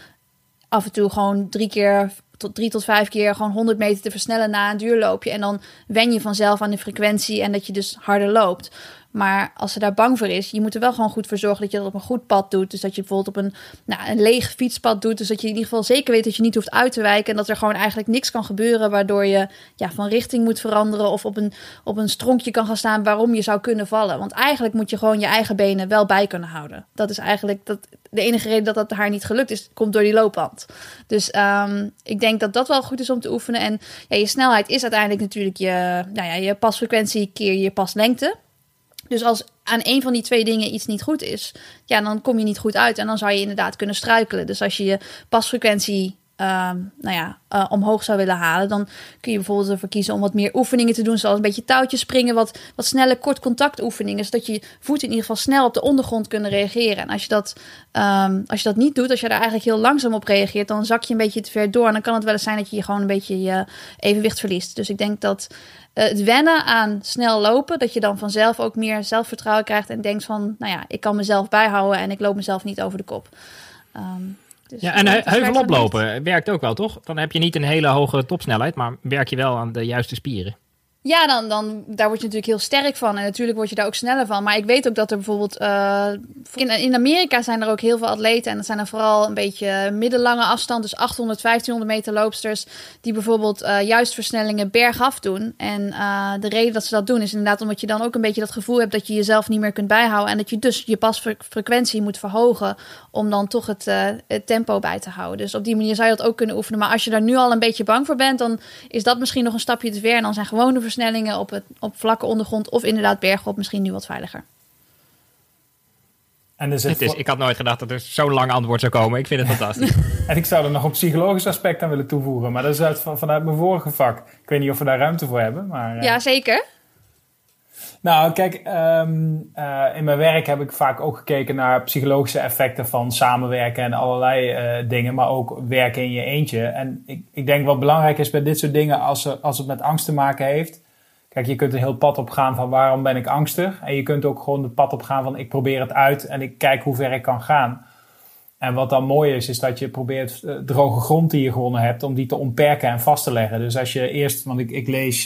af en toe gewoon drie keer tot drie tot vijf keer gewoon 100 meter te versnellen na een duurloopje. En dan wen je vanzelf aan de frequentie en dat je dus harder loopt. Maar als ze daar bang voor is, je moet er wel gewoon goed voor zorgen dat je dat op een goed pad doet. Dus dat je bijvoorbeeld op een, nou, een leeg fietspad doet. Dus dat je in ieder geval zeker weet dat je niet hoeft uit te wijken. En dat er gewoon eigenlijk niks kan gebeuren waardoor je ja, van richting moet veranderen. Of op een, op een stronkje kan gaan staan waarom je zou kunnen vallen. Want eigenlijk moet je gewoon je eigen benen wel bij kunnen houden. Dat is eigenlijk dat, de enige reden dat dat haar niet gelukt is, komt door die loopband. Dus um, ik denk dat dat wel goed is om te oefenen. En ja, je snelheid is uiteindelijk natuurlijk je, nou ja, je pasfrequentie keer je paslengte. Dus als aan een van die twee dingen iets niet goed is, ja, dan kom je niet goed uit en dan zou je inderdaad kunnen struikelen. Dus als je je pasfrequentie uh, nou ja, uh, omhoog zou willen halen, dan kun je bijvoorbeeld ervoor kiezen om wat meer oefeningen te doen, zoals een beetje touwtjes springen, wat, wat snelle kort contact oefeningen, zodat je voeten in ieder geval snel op de ondergrond kunnen reageren. En als je dat, um, als je dat niet doet, als je daar eigenlijk heel langzaam op reageert, dan zak je een beetje te ver door en dan kan het wel eens zijn dat je gewoon een beetje je evenwicht verliest. Dus ik denk dat uh, het wennen aan snel lopen, dat je dan vanzelf ook meer zelfvertrouwen krijgt en denkt van, nou ja, ik kan mezelf bijhouden en ik loop mezelf niet over de kop. Um, dus ja, en heuvel oplopen werkt ook wel, toch? Dan heb je niet een hele hoge topsnelheid, maar werk je wel aan de juiste spieren. Ja, dan, dan, daar word je natuurlijk heel sterk van. En natuurlijk word je daar ook sneller van. Maar ik weet ook dat er bijvoorbeeld... Uh, in, in Amerika zijn er ook heel veel atleten. En dat zijn er vooral een beetje middellange afstand. Dus 800, 1500 meter loopsters. Die bijvoorbeeld uh, juist versnellingen bergaf doen. En uh, de reden dat ze dat doen is inderdaad omdat je dan ook een beetje dat gevoel hebt... dat je jezelf niet meer kunt bijhouden. En dat je dus je pasfrequentie moet verhogen... om dan toch het, het tempo bij te houden. Dus op die manier zou je dat ook kunnen oefenen. Maar als je daar nu al een beetje bang voor bent... dan is dat misschien nog een stapje te ver. En dan zijn gewone versnellingen op, het, op vlakke ondergrond of inderdaad bergop misschien nu wat veiliger. En dus het is, ik had nooit gedacht dat er zo'n lang antwoord zou komen. Ik vind het fantastisch. en ik zou er nog een psychologisch aspect aan willen toevoegen. Maar dat is uit, vanuit mijn vorige vak. Ik weet niet of we daar ruimte voor hebben. Maar, uh... Ja, zeker. Nou, kijk, ehm, eh, in mijn werk heb ik vaak ook gekeken naar psychologische effecten van samenwerken en allerlei uh, dingen, maar ook werken in je eentje. En ik, ik denk wat belangrijk is bij dit soort dingen, als, als het met angst te maken heeft. Kijk, je kunt een heel pad op gaan van waarom ben ik angstig. En je kunt ook gewoon het pad op gaan van ik probeer het uit en ik kijk hoe ver ik kan gaan. En wat dan mooi is, is dat je probeert uh, droge grond die je gewonnen hebt, om die te ontperken en vast te leggen. Dus als je eerst, want ik, ik lees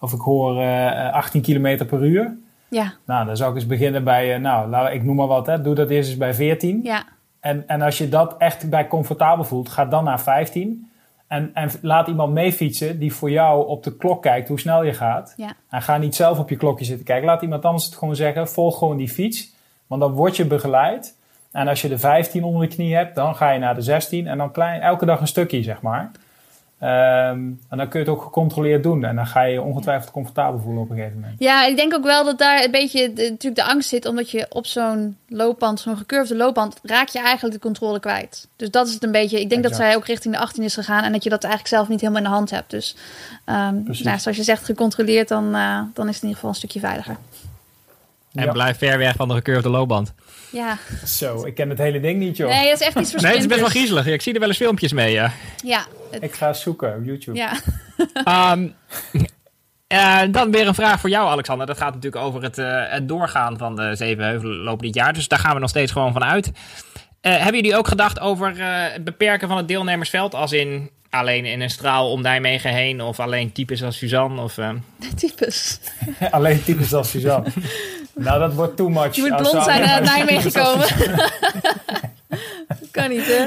of ik hoor uh, eh, 18 km per uur. Ja. Nou, dan zou ik eens beginnen bij, uh, nou, ik noem maar wat, hè. doe dat eerst eens bij 14. Ja. En, en als je dat echt bij comfortabel voelt, ga dan naar 15. En, en laat iemand meefietsen die voor jou op de klok kijkt hoe snel je gaat. Ja. En ga niet zelf op je klokje zitten kijken. Laat iemand anders het gewoon zeggen. Volg gewoon die fiets. Want dan word je begeleid. En als je de 15 onder de knie hebt, dan ga je naar de 16. En dan klein, elke dag een stukje, zeg maar. Ehm, en dan kun je het ook gecontroleerd doen. En dan ga je je ongetwijfeld comfortabel voelen op een gegeven moment. Ja, ik denk ook wel dat daar een beetje de, natuurlijk de angst zit. Omdat je op zo'n loopband, zo'n gecurvede loopband, raak je eigenlijk de controle kwijt. Dus dat is het een beetje. Ik denk dat zij ook richting de 18 is gegaan. En dat je dat eigenlijk zelf niet helemaal in de hand hebt. Dus um, nou, zoals je zegt, gecontroleerd, dan, uh, dan is het in ieder geval een stukje veiliger. En ja. blijf ver weg van de gecurvede loopband. Ja. Zo, ik ken het hele ding niet, joh. Nee, dat is echt iets voor Nee, het is best wel griezelig. Ik zie er wel eens filmpjes mee, ja. Ja. Het... Ik ga zoeken op YouTube. Ja. um, uh, dan weer een vraag voor jou, Alexander. Dat gaat natuurlijk over het, uh, het doorgaan van de zeven heuvelen dit jaar. Dus daar gaan we nog steeds gewoon van uit. Uh, hebben jullie ook gedacht over het beperken van het deelnemersveld? Als in alleen in een straal om Nijmegen heen? Of alleen types als Suzanne? Of, types. alleen types als Suzanne. Nou, dat wordt too much. Je moet blond zijn naar Nijmegen gekomen. dat kan niet, hè?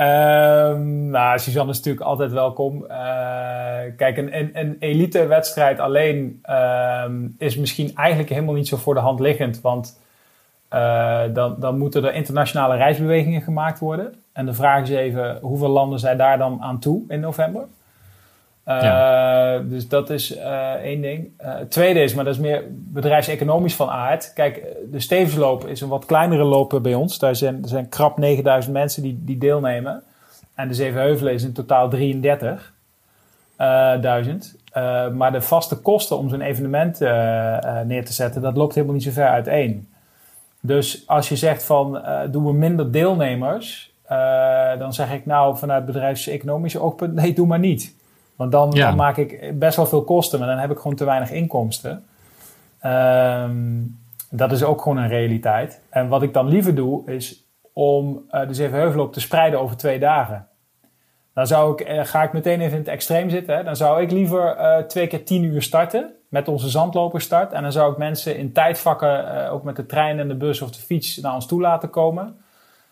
Um, nou, Suzanne is natuurlijk altijd welkom. Uh, kijk, een, een, een elite-wedstrijd alleen um, is misschien eigenlijk helemaal niet zo voor de hand liggend. Want uh, dan, dan moeten er internationale reisbewegingen gemaakt worden. En de vraag is even, hoeveel landen zijn daar dan aan toe in november? Uh, ja. Dus dat is uh, één ding. Uh, het tweede is, maar dat is meer bedrijfseconomisch van aard. Kijk, de Stevensloop is een wat kleinere loop bij ons. Daar zijn, er zijn krap 9000 mensen die, die deelnemen. En de Zevenheuvelen is in totaal 33.000. maar de vaste kosten om zo'n evenement neer te zetten, dat loopt helemaal niet zo ver uiteen. Dus als je zegt van, doen we minder deelnemers... dan zeg ik nou vanuit bedrijfseconomische oogpunt, nee, doe maar niet. Want dan, ja. dan, maak ik best wel veel kosten, maar dan heb ik gewoon te weinig inkomsten. Um, dat is ook gewoon een realiteit. En wat ik dan liever doe, is om uh, de Zevenheuvelloop te spreiden over twee dagen. Dan zou ik, uh, ga ik meteen even in het extreem zitten. Hè? Dan zou ik liever uh, twee keer tien uur starten met onze zandloperstart. En dan zou ik mensen in tijdvakken, ook met de trein en de bus of de fiets, naar ons toe laten komen.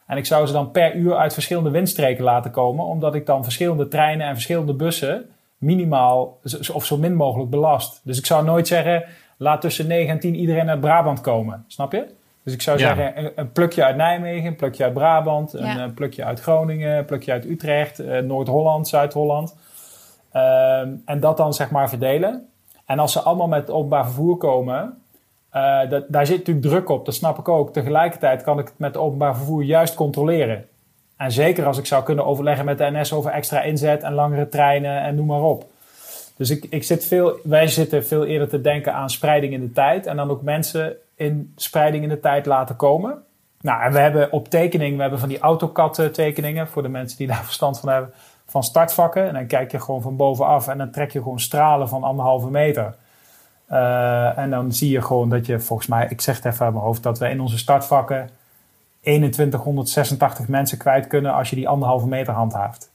En ik zou ze dan per uur uit verschillende windstreken laten komen, omdat ik dan verschillende treinen en verschillende bussen minimaal of zo min mogelijk belast. Dus ik zou nooit zeggen, laat tussen 9 en 10 iedereen uit Brabant komen. Snap je? Dus ik zou ja. zeggen, een, een, plukje uit Nijmegen, een plukje uit Brabant, ja. een, een, plukje uit Groningen, een plukje uit Utrecht, uh, Noord-Holland, Zuid-Holland. Uh, en dat dan zeg maar verdelen. En als ze allemaal met openbaar vervoer komen, uh, dat, daar zit natuurlijk druk op, dat snap ik ook. Tegelijkertijd kan ik het met openbaar vervoer juist controleren. En zeker als ik zou kunnen overleggen met de NS over extra inzet en langere treinen en noem maar op. Dus ik, ik zit veel, wij zitten veel eerder te denken aan spreiding in de tijd. En dan ook mensen in spreiding in de tijd laten komen. Nou, en we hebben op tekening, we hebben van die AutoCAD tekeningen voor de mensen die daar verstand van hebben, van startvakken. En dan kijk je gewoon van bovenaf en dan trek je gewoon stralen van anderhalve meter. Uh, en dan zie je gewoon dat je, volgens mij, ik zeg het even uit mijn hoofd, dat we in onze startvakken 2186 mensen kwijt kunnen als je die anderhalve meter handhaaft.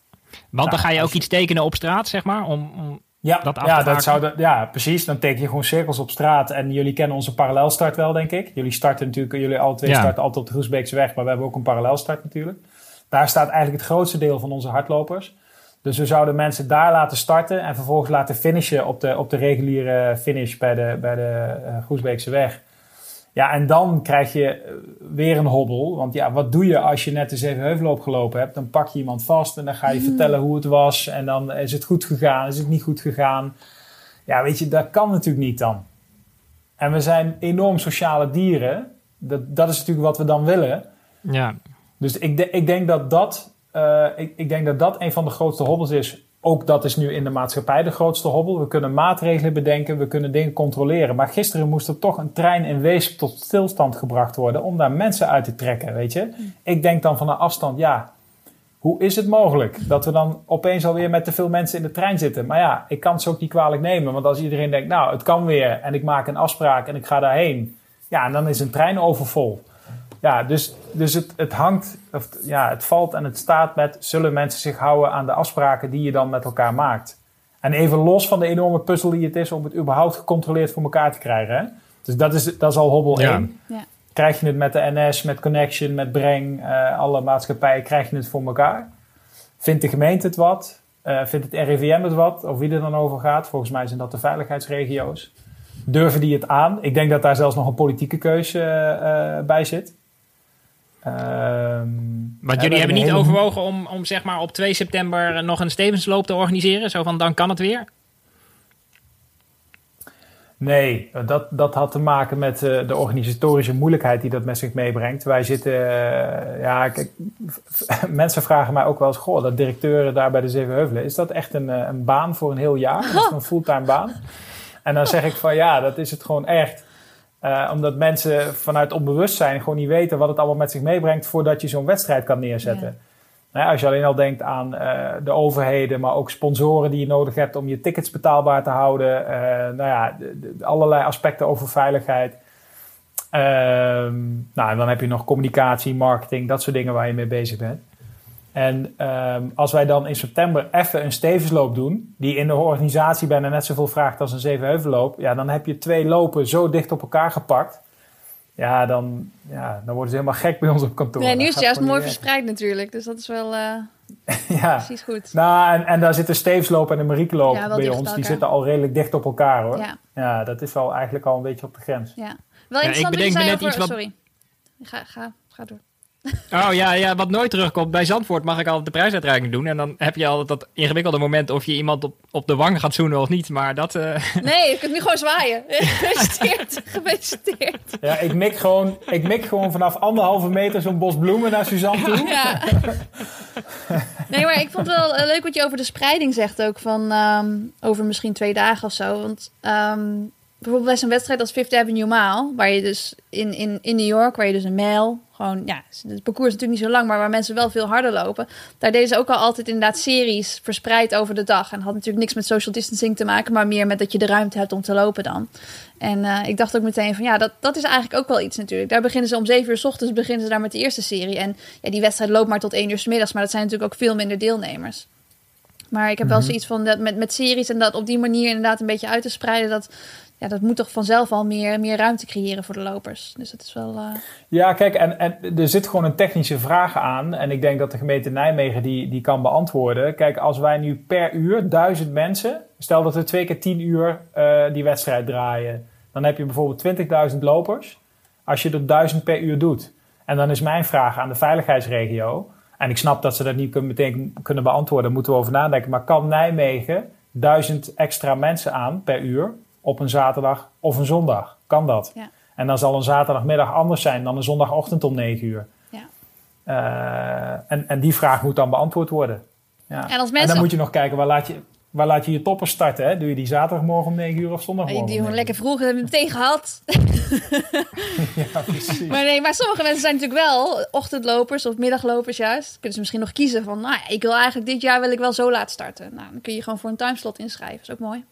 Want dan ga je ook iets tekenen op straat, zeg maar, om, om ja, dat af ja, te dat zou de, ja, precies. Dan teken je gewoon cirkels op straat. En jullie kennen onze parallelstart wel, denk ik. Jullie starten natuurlijk, jullie alle twee ja. starten altijd op de Groesbeekse weg, maar we hebben ook een parallelstart natuurlijk. Daar staat eigenlijk het grootste deel van onze hardlopers. Dus we zouden mensen daar laten starten en vervolgens laten finishen op de, op de reguliere finish bij de, bij de uh, Groesbeekse weg. Ja, en dan krijg je weer een hobbel. Want ja, wat doe je als je net de Zevenheuvel opgelopen hebt? Dan pak je iemand vast en dan ga je mm. vertellen hoe het was. En dan is het goed gegaan, is het niet goed gegaan. Ja, weet je, dat kan natuurlijk niet dan. En we zijn enorm sociale dieren. Dat, dat is natuurlijk wat we dan willen. Ja. Dus ik, de, ik, denk dat dat, uh, ik, ik denk dat dat een van de grootste hobbels is ook dat is nu in de maatschappij de grootste hobbel. We kunnen maatregelen bedenken, we kunnen dingen controleren. Maar gisteren moest er toch een trein in Weesp tot stilstand gebracht worden om daar mensen uit te trekken, weet je. Ik denk dan van een afstand, ja, hoe is het mogelijk dat we dan opeens alweer met te veel mensen in de trein zitten? Maar ja, ik kan ze ook niet kwalijk nemen. Want als iedereen denkt, nou, het kan weer en ik maak een afspraak en ik ga daarheen. Ja, en dan is een trein overvol. Ja, dus, dus het, het hangt, of, ja, het valt en het staat met zullen mensen zich houden aan de afspraken die je dan met elkaar maakt. En even los van de enorme puzzel die het is om het überhaupt gecontroleerd voor elkaar te krijgen. Hè? Dus dat is, dat is al hobbel ja. 1. Ja. Krijg je het met de NS, met Connection, met Breng, alle maatschappijen, krijg je het voor elkaar? Vindt de gemeente het wat? vindt het RIVM het wat? Of wie er dan over gaat? Volgens mij zijn dat de veiligheidsregio's. Durven die het aan? Ik denk dat daar zelfs nog een politieke keuze bij zit. Um, Want jullie hebben niet overwogen om, om zeg maar op 2 september nog een Stevensloop te organiseren? Zo van dan kan het weer? Nee, dat, dat had te maken met uh, de organisatorische moeilijkheid die dat met zich meebrengt. Wij zitten, uh, ja, kijk, mensen vragen mij ook wel eens: Goh, dat directeuren daar bij de Zevenheuvelen, is dat echt een, uh, een baan voor een heel jaar? Is dat een fulltime baan? En dan zeg ik van ja, dat is het gewoon echt. Uh, omdat mensen vanuit onbewustzijn gewoon niet weten wat het allemaal met zich meebrengt voordat je zo'n wedstrijd kan neerzetten. Nou, als je alleen al denkt aan uh, de overheden, maar ook sponsoren die je nodig hebt om je tickets betaalbaar te houden. Uh, nou ja, de, de, allerlei aspecten over veiligheid. Ehm, nou, en dan heb je nog communicatie, marketing, dat soort dingen waar je mee bezig bent. En um, als wij dan in september even een stevensloop doen, die in de organisatie bijna net zoveel vraagt als een zevenheuvelloop, ja, dan heb je twee lopen zo dicht op elkaar gepakt. Ja, dan, ja, dan worden ze helemaal gek bij ons op kantoor. Nee, nu is het juist mooi verspreid natuurlijk, dus dat is wel uh, ja. precies goed. Nou, en, en daar zitten Steefsloop en de Mariekloop ja, bij ons, die zitten al redelijk dicht op elkaar hoor. Ja. ja, dat is wel eigenlijk al een beetje op de grens. Ja, wel interessant ja, ik bedenk net over... iets wat... Sorry, ga, ga, ga door. Oh ja, ja, wat nooit terugkomt. Bij Zandvoort mag ik altijd de prijsuitreiking doen. En dan heb je altijd dat ingewikkelde moment of je iemand op, op de wang gaat zoenen of niet. Maar dat... Uh... Nee, je kunt nu gewoon zwaaien. Gefeliciteerd. Gefeliciteerd. Ja, ik mik gewoon, ik mik gewoon vanaf anderhalve meter zo'n bos bloemen naar Suzanne toe. Ja. Nee, maar ik vond het wel leuk wat je over de spreiding zegt ook. Van um, over misschien twee dagen of zo. Want... Um, bijvoorbeeld bij zo'n wedstrijd als Fifth Avenue Mile, waar je dus in, in, in New York, waar je dus een mijl, gewoon, ja, het parcours is natuurlijk niet zo lang, maar waar mensen wel veel harder lopen. Daar deden ze ook al altijd inderdaad series verspreid over de dag. En had natuurlijk niks met social distancing te maken, maar meer met dat je de ruimte hebt om te lopen dan. En uh, ik dacht ook meteen van, ja, dat, dat is eigenlijk ook wel iets natuurlijk. Daar beginnen ze om zeven uur s ochtends, beginnen ze daar met de eerste serie. En ja, die wedstrijd loopt maar tot één uur s middags, maar dat zijn natuurlijk ook veel minder deelnemers. Maar ik heb wel mhm. zoiets van dat met, met series en dat op die manier inderdaad een beetje uit te spreiden. Dat, ja, dat moet toch vanzelf al meer, meer ruimte creëren voor de lopers. Dus dat is wel. Uh... Ja, kijk, en, en er zit gewoon een technische vraag aan. En ik denk dat de gemeente Nijmegen die, die kan beantwoorden. Kijk, als wij nu per uur duizend mensen, stel dat we twee keer tien uur uh, die wedstrijd draaien, dan heb je bijvoorbeeld 20.000 lopers. Als je er duizend per uur doet. En dan is mijn vraag aan de veiligheidsregio. En ik snap dat ze dat niet meteen kunnen beantwoorden, daar moeten we over nadenken. Maar kan Nijmegen duizend extra mensen aan per uur? Op een zaterdag of een zondag. Kan dat? Ja. En dan zal een zaterdagmiddag anders zijn dan een zondagochtend om 9 uur. Ja. Uh, en, en die vraag moet dan beantwoord worden. Ja. En, als mensen... en dan moet je nog kijken, waar laat je, waar laat je je toppers starten? Hè? Doe je die zaterdagmorgen om 9 uur of zondagmorgen? Die gewoon lekker vroeg, hebben we meteen gehad. ja, precies. Maar nee, maar sommige mensen zijn natuurlijk wel ochtendlopers of middaglopers juist. Kunnen ze misschien nog kiezen van, nou, ik wil eigenlijk dit jaar wil ik wel zo laat starten. Nou, dan kun je gewoon voor een timeslot inschrijven. Dat is ook mooi.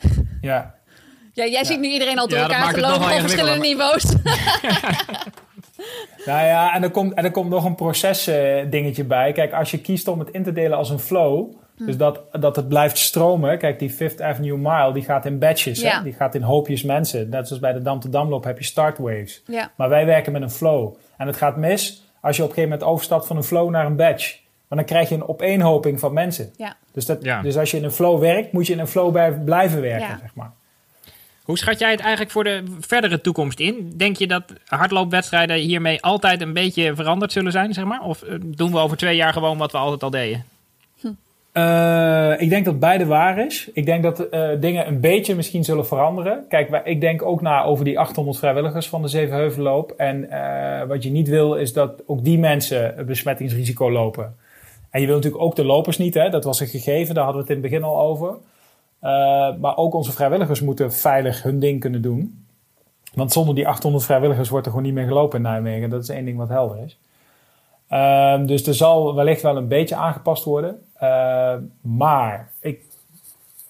Ja. Ja, jij ziet nu iedereen al door elkaar te lopen op verschillende niveaus. nou ja, en er komt, en er komt nog een proces uh, dingetje bij. Kijk, als je kiest om het in te delen als een flow... Hm. Dus dat, dat het blijft stromen. Kijk, die Fifth Avenue Mile, die gaat in batches. Hè? Die gaat in hoopjes mensen. Net zoals bij de Dam to Damloop heb je start waves. Ja. Maar wij werken met een flow. En het gaat mis als je op een gegeven moment overstapt van een flow naar een batch. Maar dan krijg je een opeenhoping van mensen. Ja. Dus, dat, dus als je in een flow werkt, moet je in een flow blijven werken, zeg maar. Hoe schat jij het eigenlijk voor de verdere toekomst in? Denk je dat hardloopwedstrijden hiermee altijd een beetje veranderd zullen zijn, zeg maar? Of eh, doen we over twee jaar gewoon wat we altijd al deden? Uh, ik denk dat beide waar is. Ik denk dat uh, dingen een beetje misschien zullen veranderen. Kijk, ik denk ook na over die 800 vrijwilligers van de Zevenheuvelloop. En uh, wat je niet wil, is dat ook die mensen besmettingsrisico lopen. En je wil natuurlijk ook de lopers niet, hè? dat was een gegeven, daar hadden we het in het begin al over. Uh, maar ook onze vrijwilligers moeten veilig hun ding kunnen doen. Want zonder die 800 vrijwilligers wordt er gewoon niet meer gelopen in Nijmegen. Dat is één ding wat helder is. Uh, dus er zal wellicht wel een beetje aangepast worden. Uh, maar ik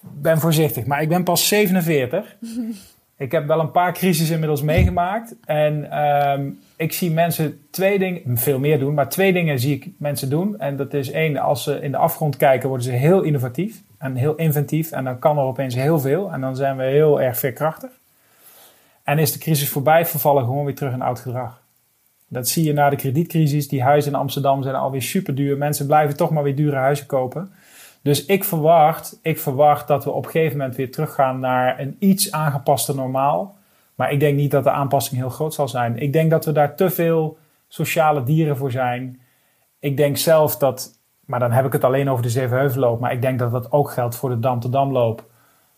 ben voorzichtig. Maar ik ben pas 47. ik heb wel een paar crises inmiddels meegemaakt. En um, ik zie mensen twee dingen, veel meer doen, maar twee dingen zie ik mensen doen. En dat is één, als ze in de afgrond kijken, worden ze heel innovatief en heel inventief. En dan kan er opeens heel veel. En dan zijn we heel erg veerkrachtig. En is de crisis voorbij, vervallen gewoon weer terug in oud gedrag. Dat zie je na de kredietcrisis. Die huizen in Amsterdam zijn alweer super duur. Mensen blijven toch maar weer dure huizen kopen. Dus ik verwacht, ik verwacht dat we op een gegeven moment weer teruggaan naar een iets aangepaste normaal. Maar ik denk niet dat de aanpassing heel groot zal zijn. Ik denk dat we daar te veel sociale dieren voor zijn. Ik denk zelf dat, maar dan heb ik het alleen over de Zevenheuvelloop. Maar ik denk dat dat ook geldt voor de Dam te Damloop.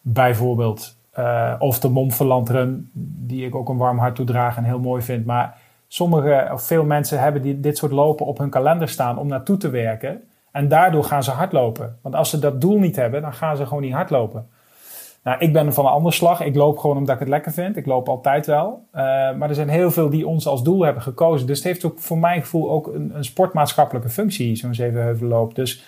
Bijvoorbeeld. Uh, of de Montferland Run, die ik ook een warm hart toedraag en heel mooi vind. Maar sommige of veel mensen hebben die, dit soort lopen op hun kalender staan om naartoe te werken. En daardoor gaan ze hardlopen. Want als ze dat doel niet hebben, dan gaan ze gewoon niet hardlopen. Nou, ik ben van een andere slag. Ik loop gewoon omdat ik het lekker vind. Ik loop altijd wel. Uh, maar er zijn heel veel die ons als doel hebben gekozen. Dus het heeft ook voor mijn gevoel ook een, een sportmaatschappelijke functie, zo'n zevenheuvelloop. Dus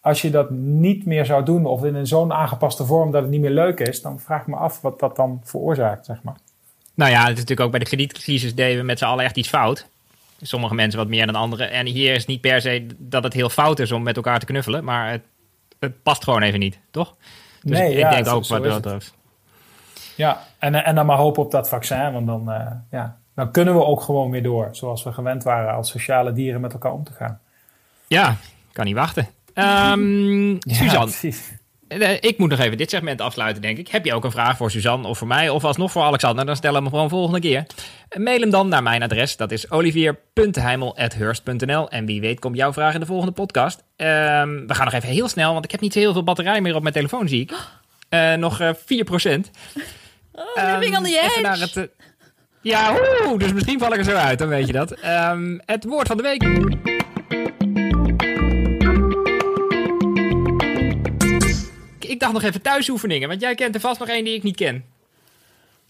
als je dat niet meer zou doen of in zo'n aangepaste vorm dat het niet meer leuk is, dan vraag ik me af wat dat dan veroorzaakt, zeg maar. Nou ja, het is natuurlijk ook bij de kredietcrisis deden we met z'n allen echt iets fout. Sommige mensen wat meer dan anderen. En hier is niet per se dat het heel fout is om met elkaar te knuffelen, maar het, het past gewoon even niet, toch? Dus nee, ik ja, denk ook wat dat. Ja, en, en dan maar hopen op dat vaccin, want dan, uh, ja, dan kunnen we ook gewoon weer door. Zoals we gewend waren als sociale dieren met elkaar om te gaan. Ja, kan niet wachten. Um, Suzanne, eh, ik moet nog even dit segment afsluiten, denk ik. Heb je ook een vraag voor Suzanne of voor mij of alsnog voor Alexander? Dan stel hem gewoon volgende keer. Mail hem dan naar mijn adres. Dat is olivier.heimel.hurst.nl. En wie weet komt jouw vraag in de volgende podcast. Um, we gaan nog even heel snel, want ik heb niet heel veel batterij meer op mijn telefoon, zie ik. Uh, nog uh, 4%. Oh, living um, on the edge. Even naar het, uh, ja, oeh, dus misschien val ik er zo uit, dan weet je dat. Um, het woord van de week. Dacht nog even thuisoefeningen, want jij kent er vast nog één die ik niet ken.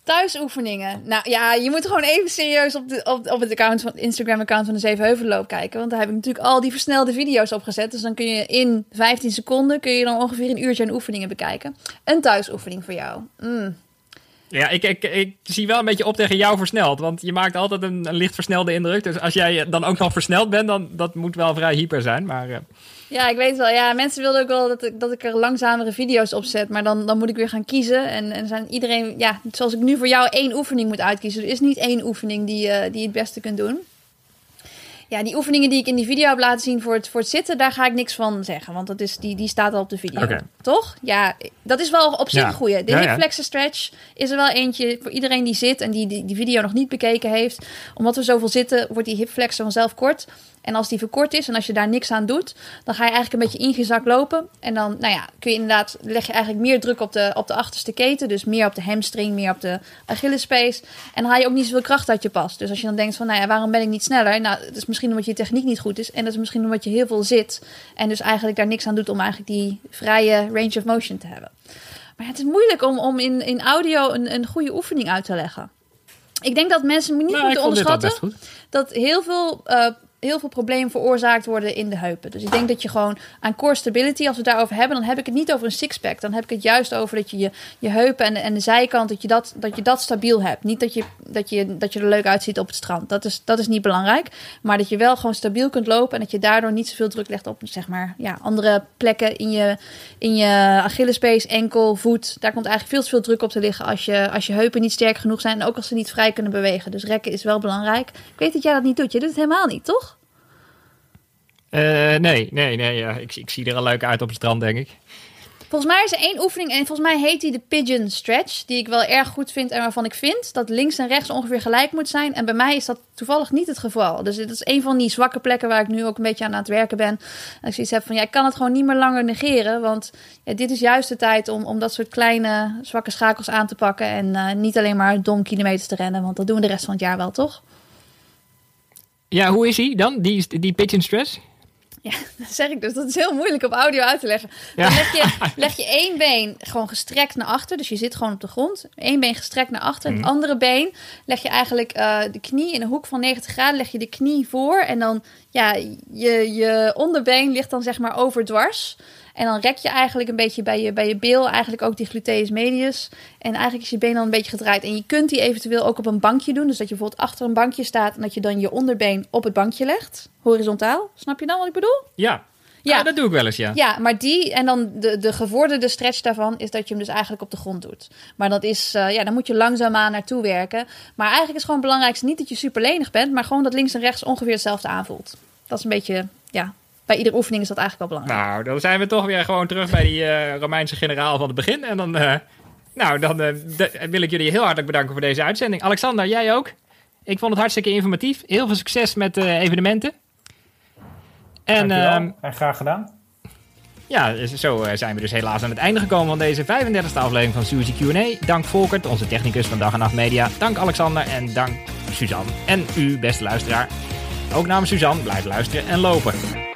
Thuisoefeningen. Nou ja, je moet gewoon even serieus op, de, op, op het account van, Instagram-account van de Zevenheuvelloop kijken. Want daar heb ik natuurlijk al die versnelde video's opgezet. Dus dan kun je in 15 seconden kun je dan ongeveer een uurtje aan oefeningen bekijken. Een thuisoefening voor jou. Mm. Ja, ik, ik, ik zie wel een beetje op tegen jou versneld. Want je maakt altijd een, licht versnelde indruk. Dus als jij dan ook nog versneld bent, dan dat moet wel vrij hyper zijn. Maar, uh... Ja, ik weet wel. Ja, mensen wilden ook wel dat ik, dat ik er langzamere video's op zet. Maar dan, dan moet ik weer gaan kiezen. En, en zijn iedereen, ja, zoals ik nu voor jou één oefening moet uitkiezen. Er is niet één oefening die, uh, die je het beste kunt doen. Ja, die oefeningen die ik in die video heb laten zien voor het, voor het zitten, daar ga ik niks van zeggen. Want dat is, die, die staat al op de video. Toch? Ja, dat is wel op zich een goede. De ja, hip stretch is er wel eentje voor iedereen die zit en die, die die video nog niet bekeken heeft. Omdat we zoveel zitten, wordt die hip flexor vanzelf kort. En als die verkort is en als je daar niks aan doet, dan ga je eigenlijk een beetje ingezakt lopen. En dan, nou ja, kun je inderdaad, leg je eigenlijk meer druk op de, op de achterste keten. Dus meer op de hamstring, meer op de Achillespees. En dan haal je ook niet zoveel kracht uit je pas. Dus als je dan denkt van, nou ja, waarom ben ik niet sneller? Nou, dat is misschien omdat je techniek niet goed is. En dat is misschien omdat je heel veel zit. En dus eigenlijk daar niks aan doet om eigenlijk die vrije range of motion te hebben. Maar het is moeilijk om, om in, in audio een, een goede oefening uit te leggen. Ik denk dat mensen niet nou, moeten onderschatten dat heel veel uh, heel veel problemen veroorzaakt worden in de heupen. Dus ik denk dat je gewoon aan core stability, als we het daarover hebben, dan heb ik het niet over een sixpack. Dan heb ik het juist over dat je je, je heupen en, en de zijkant, dat je dat, dat je dat stabiel hebt. Niet dat je, dat, je, dat je er leuk uitziet op het strand. Dat is, dat is niet belangrijk. Maar dat je wel gewoon stabiel kunt lopen en dat je daardoor niet zoveel druk legt op zeg maar, ja, andere plekken in je, in je Achillespees, enkel, voet. Daar komt eigenlijk veel te veel druk op te liggen als je, als je heupen niet sterk genoeg zijn en ook als ze niet vrij kunnen bewegen. Dus rekken is wel belangrijk. Ik weet dat jij dat niet doet. Je doet het helemaal niet, toch? Uh, nee, nee, nee. Ja. Ik, ik zie er al leuk uit op het strand, denk ik. Volgens mij is er één oefening en volgens mij heet die de pigeon stretch. Die ik wel erg goed vind en waarvan ik vind dat links en rechts ongeveer gelijk moet zijn. En bij mij is dat toevallig niet het geval. Dus dit is een van die zwakke plekken waar ik nu ook een beetje aan, aan het werken ben. En ik zoiets heb van, ja, ik kan het gewoon niet meer langer negeren. Want ja, dit is juist de tijd om, om dat soort kleine zwakke schakels aan te pakken. En uh, niet alleen maar dom kilometers te rennen. Want dat doen we de rest van het jaar wel, toch? Ja, hoe is hij dan, die, die pigeon stretch? Ja, dat zeg ik dus. Dat is heel moeilijk op audio uit te leggen. Dan leg je, leg je één been gewoon gestrekt naar achter. Dus je zit gewoon op de grond. Eén been gestrekt naar achter. Het mhm. andere been leg je eigenlijk uh, de knie in een hoek van 90 graden. Leg je de knie voor. En dan, ja, je, je onderbeen ligt dan zeg maar overdwars. En dan rek je eigenlijk een beetje bij je, bij je bil, eigenlijk ook die gluteus medius. En eigenlijk is je been dan een beetje gedraaid. En je kunt die eventueel ook op een bankje doen. Dus dat je bijvoorbeeld achter een bankje staat en dat je dan je onderbeen op het bankje legt. Horizontaal. Snap je dan wat ik bedoel? Ja. Ja, ah, dat doe ik wel eens, ja. Ja, maar die en dan de, de gevorderde stretch daarvan is dat je hem dus eigenlijk op de grond doet. Maar dat is, uh, ja, dan moet je langzaamaan naartoe werken. Maar eigenlijk is gewoon het belangrijkste niet dat je super lenig bent, maar gewoon dat links en rechts ongeveer hetzelfde aanvoelt. Dat is een beetje, ja, bij iedere oefening is dat eigenlijk wel belangrijk. Nou, dan zijn we toch weer gewoon terug bij die uh, Romeinse generaal van het begin. En dan, uh, nou, dan wil ik jullie heel hartelijk bedanken voor deze uitzending. Alexander, jij ook? Ik vond het hartstikke informatief. Heel veel succes met de evenementen. En, uh, en graag gedaan. Ja, zo eh, zijn we dus helaas aan het einde gekomen van deze 35e aflevering van Suzy Q&A. Dank Volkert, onze technicus van Dag en Nacht Media. Dank Alexander en dank Suzanne. En u, beste luisteraar. Ook namens Suzanne, blijf luisteren en lopen.